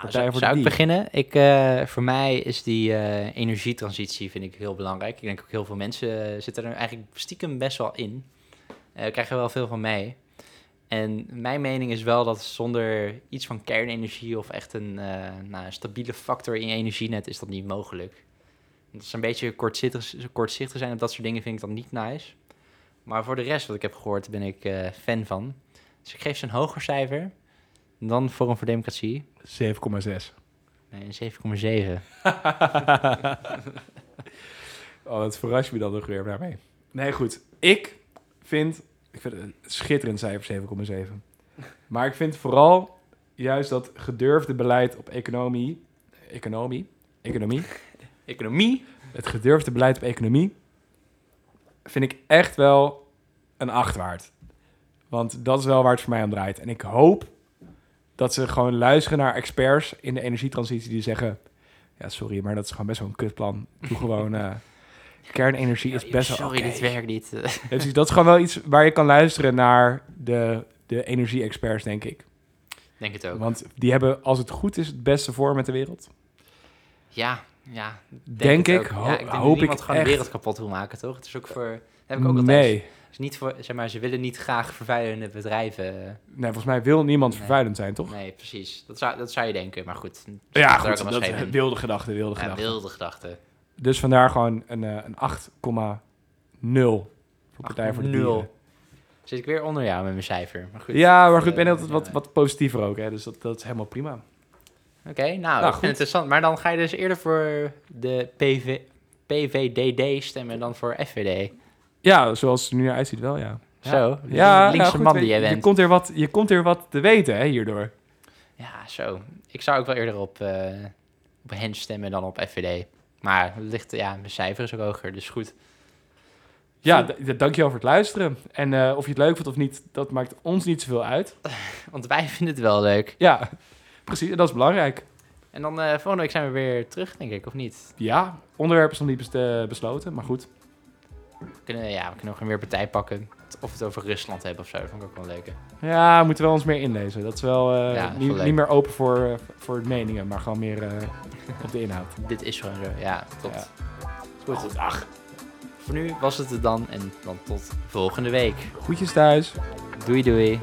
A: Nou, zou,
B: voor
A: zou ik beginnen? Ik, eh, voor mij is die eh, energietransitie vind ik heel belangrijk. Ik denk ook heel veel mensen eh, zitten er eigenlijk stiekem best wel in. Eh krijgen er wel veel van mee. En mijn mening is wel dat zonder iets van kernenergie of echt een, nou, stabiele factor in je energienet is dat niet mogelijk. Dat is een beetje kortzichtig, kortzichtig zijn op dat soort dingen vind ik dan niet nice. Maar voor de rest wat ik heb gehoord ben ik fan van. Dus ik geef ze een hoger cijfer dan Forum voor Democratie.
B: 7,6.
A: Nee, een 7,7. [LAUGHS]
B: Oh, dat verras je me dan nog weer daarmee. Nee, goed. Ik vind, ik vind het een schitterend cijfer 7,7. Maar ik vind vooral juist dat gedurfde beleid op economie, economie, economie, [LAUGHS]
A: Economie?
B: het gedurfde beleid op economie, vind ik echt wel een 8 waard. Want dat is wel waar het voor mij om draait. En ik hoop dat ze gewoon luisteren naar experts in de energietransitie die zeggen... Ja, sorry, maar dat is gewoon best wel een kutplan. Doe gewoon... [LAUGHS] eh, kernenergie is best wel
A: Sorry, dit werkt niet. [LAUGHS] [LAUGHS]
B: Precies. dat is gewoon wel iets waar je kan luisteren naar de, de energie-experts, denk ik.
A: Denk het ook.
B: Want die hebben, als het goed is, het beste voor met de wereld.
A: Ja, ja.
B: Denk ik,
A: ook.
B: ho-
A: ja, ik denk
B: hoop
A: niemand
B: ik
A: gewoon
B: echt.
A: de wereld kapot wil maken, toch? Het is ook voor... Heb ik ook altijd.
B: nee.
A: Is niet voor, zeg maar, ze willen niet graag vervuilende bedrijven. eh,
B: Nee, volgens mij wil niemand
A: Nee.
B: vervuilend zijn, toch?
A: Nee, precies. Dat zou, dat zou je denken, maar goed.
B: Ja, goed, dat
A: schelen.
B: wilde gedachte, wilde
A: Ja,
B: gedachte.
A: wilde gedachte.
B: Dus vandaar gewoon een, eh, een 8,0 voor Partij voor de
A: 8,0.
B: Dieren.
A: Zit ik weer onder jou met mijn cijfer. Maar goed.
B: Ja, maar goed, ik
A: Eh,
B: ben altijd wat, wat positiever ook, hè, dus dat, dat is helemaal prima.
A: Oké, nou, vind
B: goed.
A: interessant. Maar dan ga je dus eerder voor de PV, PVDD stemmen dan voor FVD.
B: Ja, zoals het er nu uitziet wel, ja.
A: Zo,
B: Ja,
A: linkse
B: nou goed,
A: man die
B: je,
A: jij
B: je
A: bent.
B: komt, er wat, je komt er wat te weten, hè, hierdoor.
A: Ja, zo. Ik zou ook wel eerder op, eh op hen stemmen dan op FVD. Maar het ligt, ja, mijn cijfer is ook hoger, dus goed.
B: Ja, dankjewel voor het luisteren. En eh, of je het leuk vindt of niet, dat maakt ons niet zoveel uit. [LAUGHS]
A: Want wij vinden het wel leuk.
B: Ja, precies, en dat is belangrijk.
A: En dan eh volgende week zijn we weer terug, denk ik, of niet?
B: Ja, onderwerp is nog niet bes- besloten, maar goed.
A: We kunnen, ja, we kunnen nog een weer partij pakken. Of we het over Rusland hebben of zo, dat vond ik ook wel leuk.
B: Ja, we moeten wel ons meer inlezen. Dat is wel eh,
A: Ja, dat is
B: niet,
A: wel
B: niet meer open voor, eh, voor meningen, maar gewoon meer eh, op de inhoud. [LAUGHS]
A: Dit is gewoon zo, ja.
B: Ja. Goed, ach.
A: Voor nu was het het dan en dan tot volgende week.
B: Groetjes thuis.
A: Doei doei.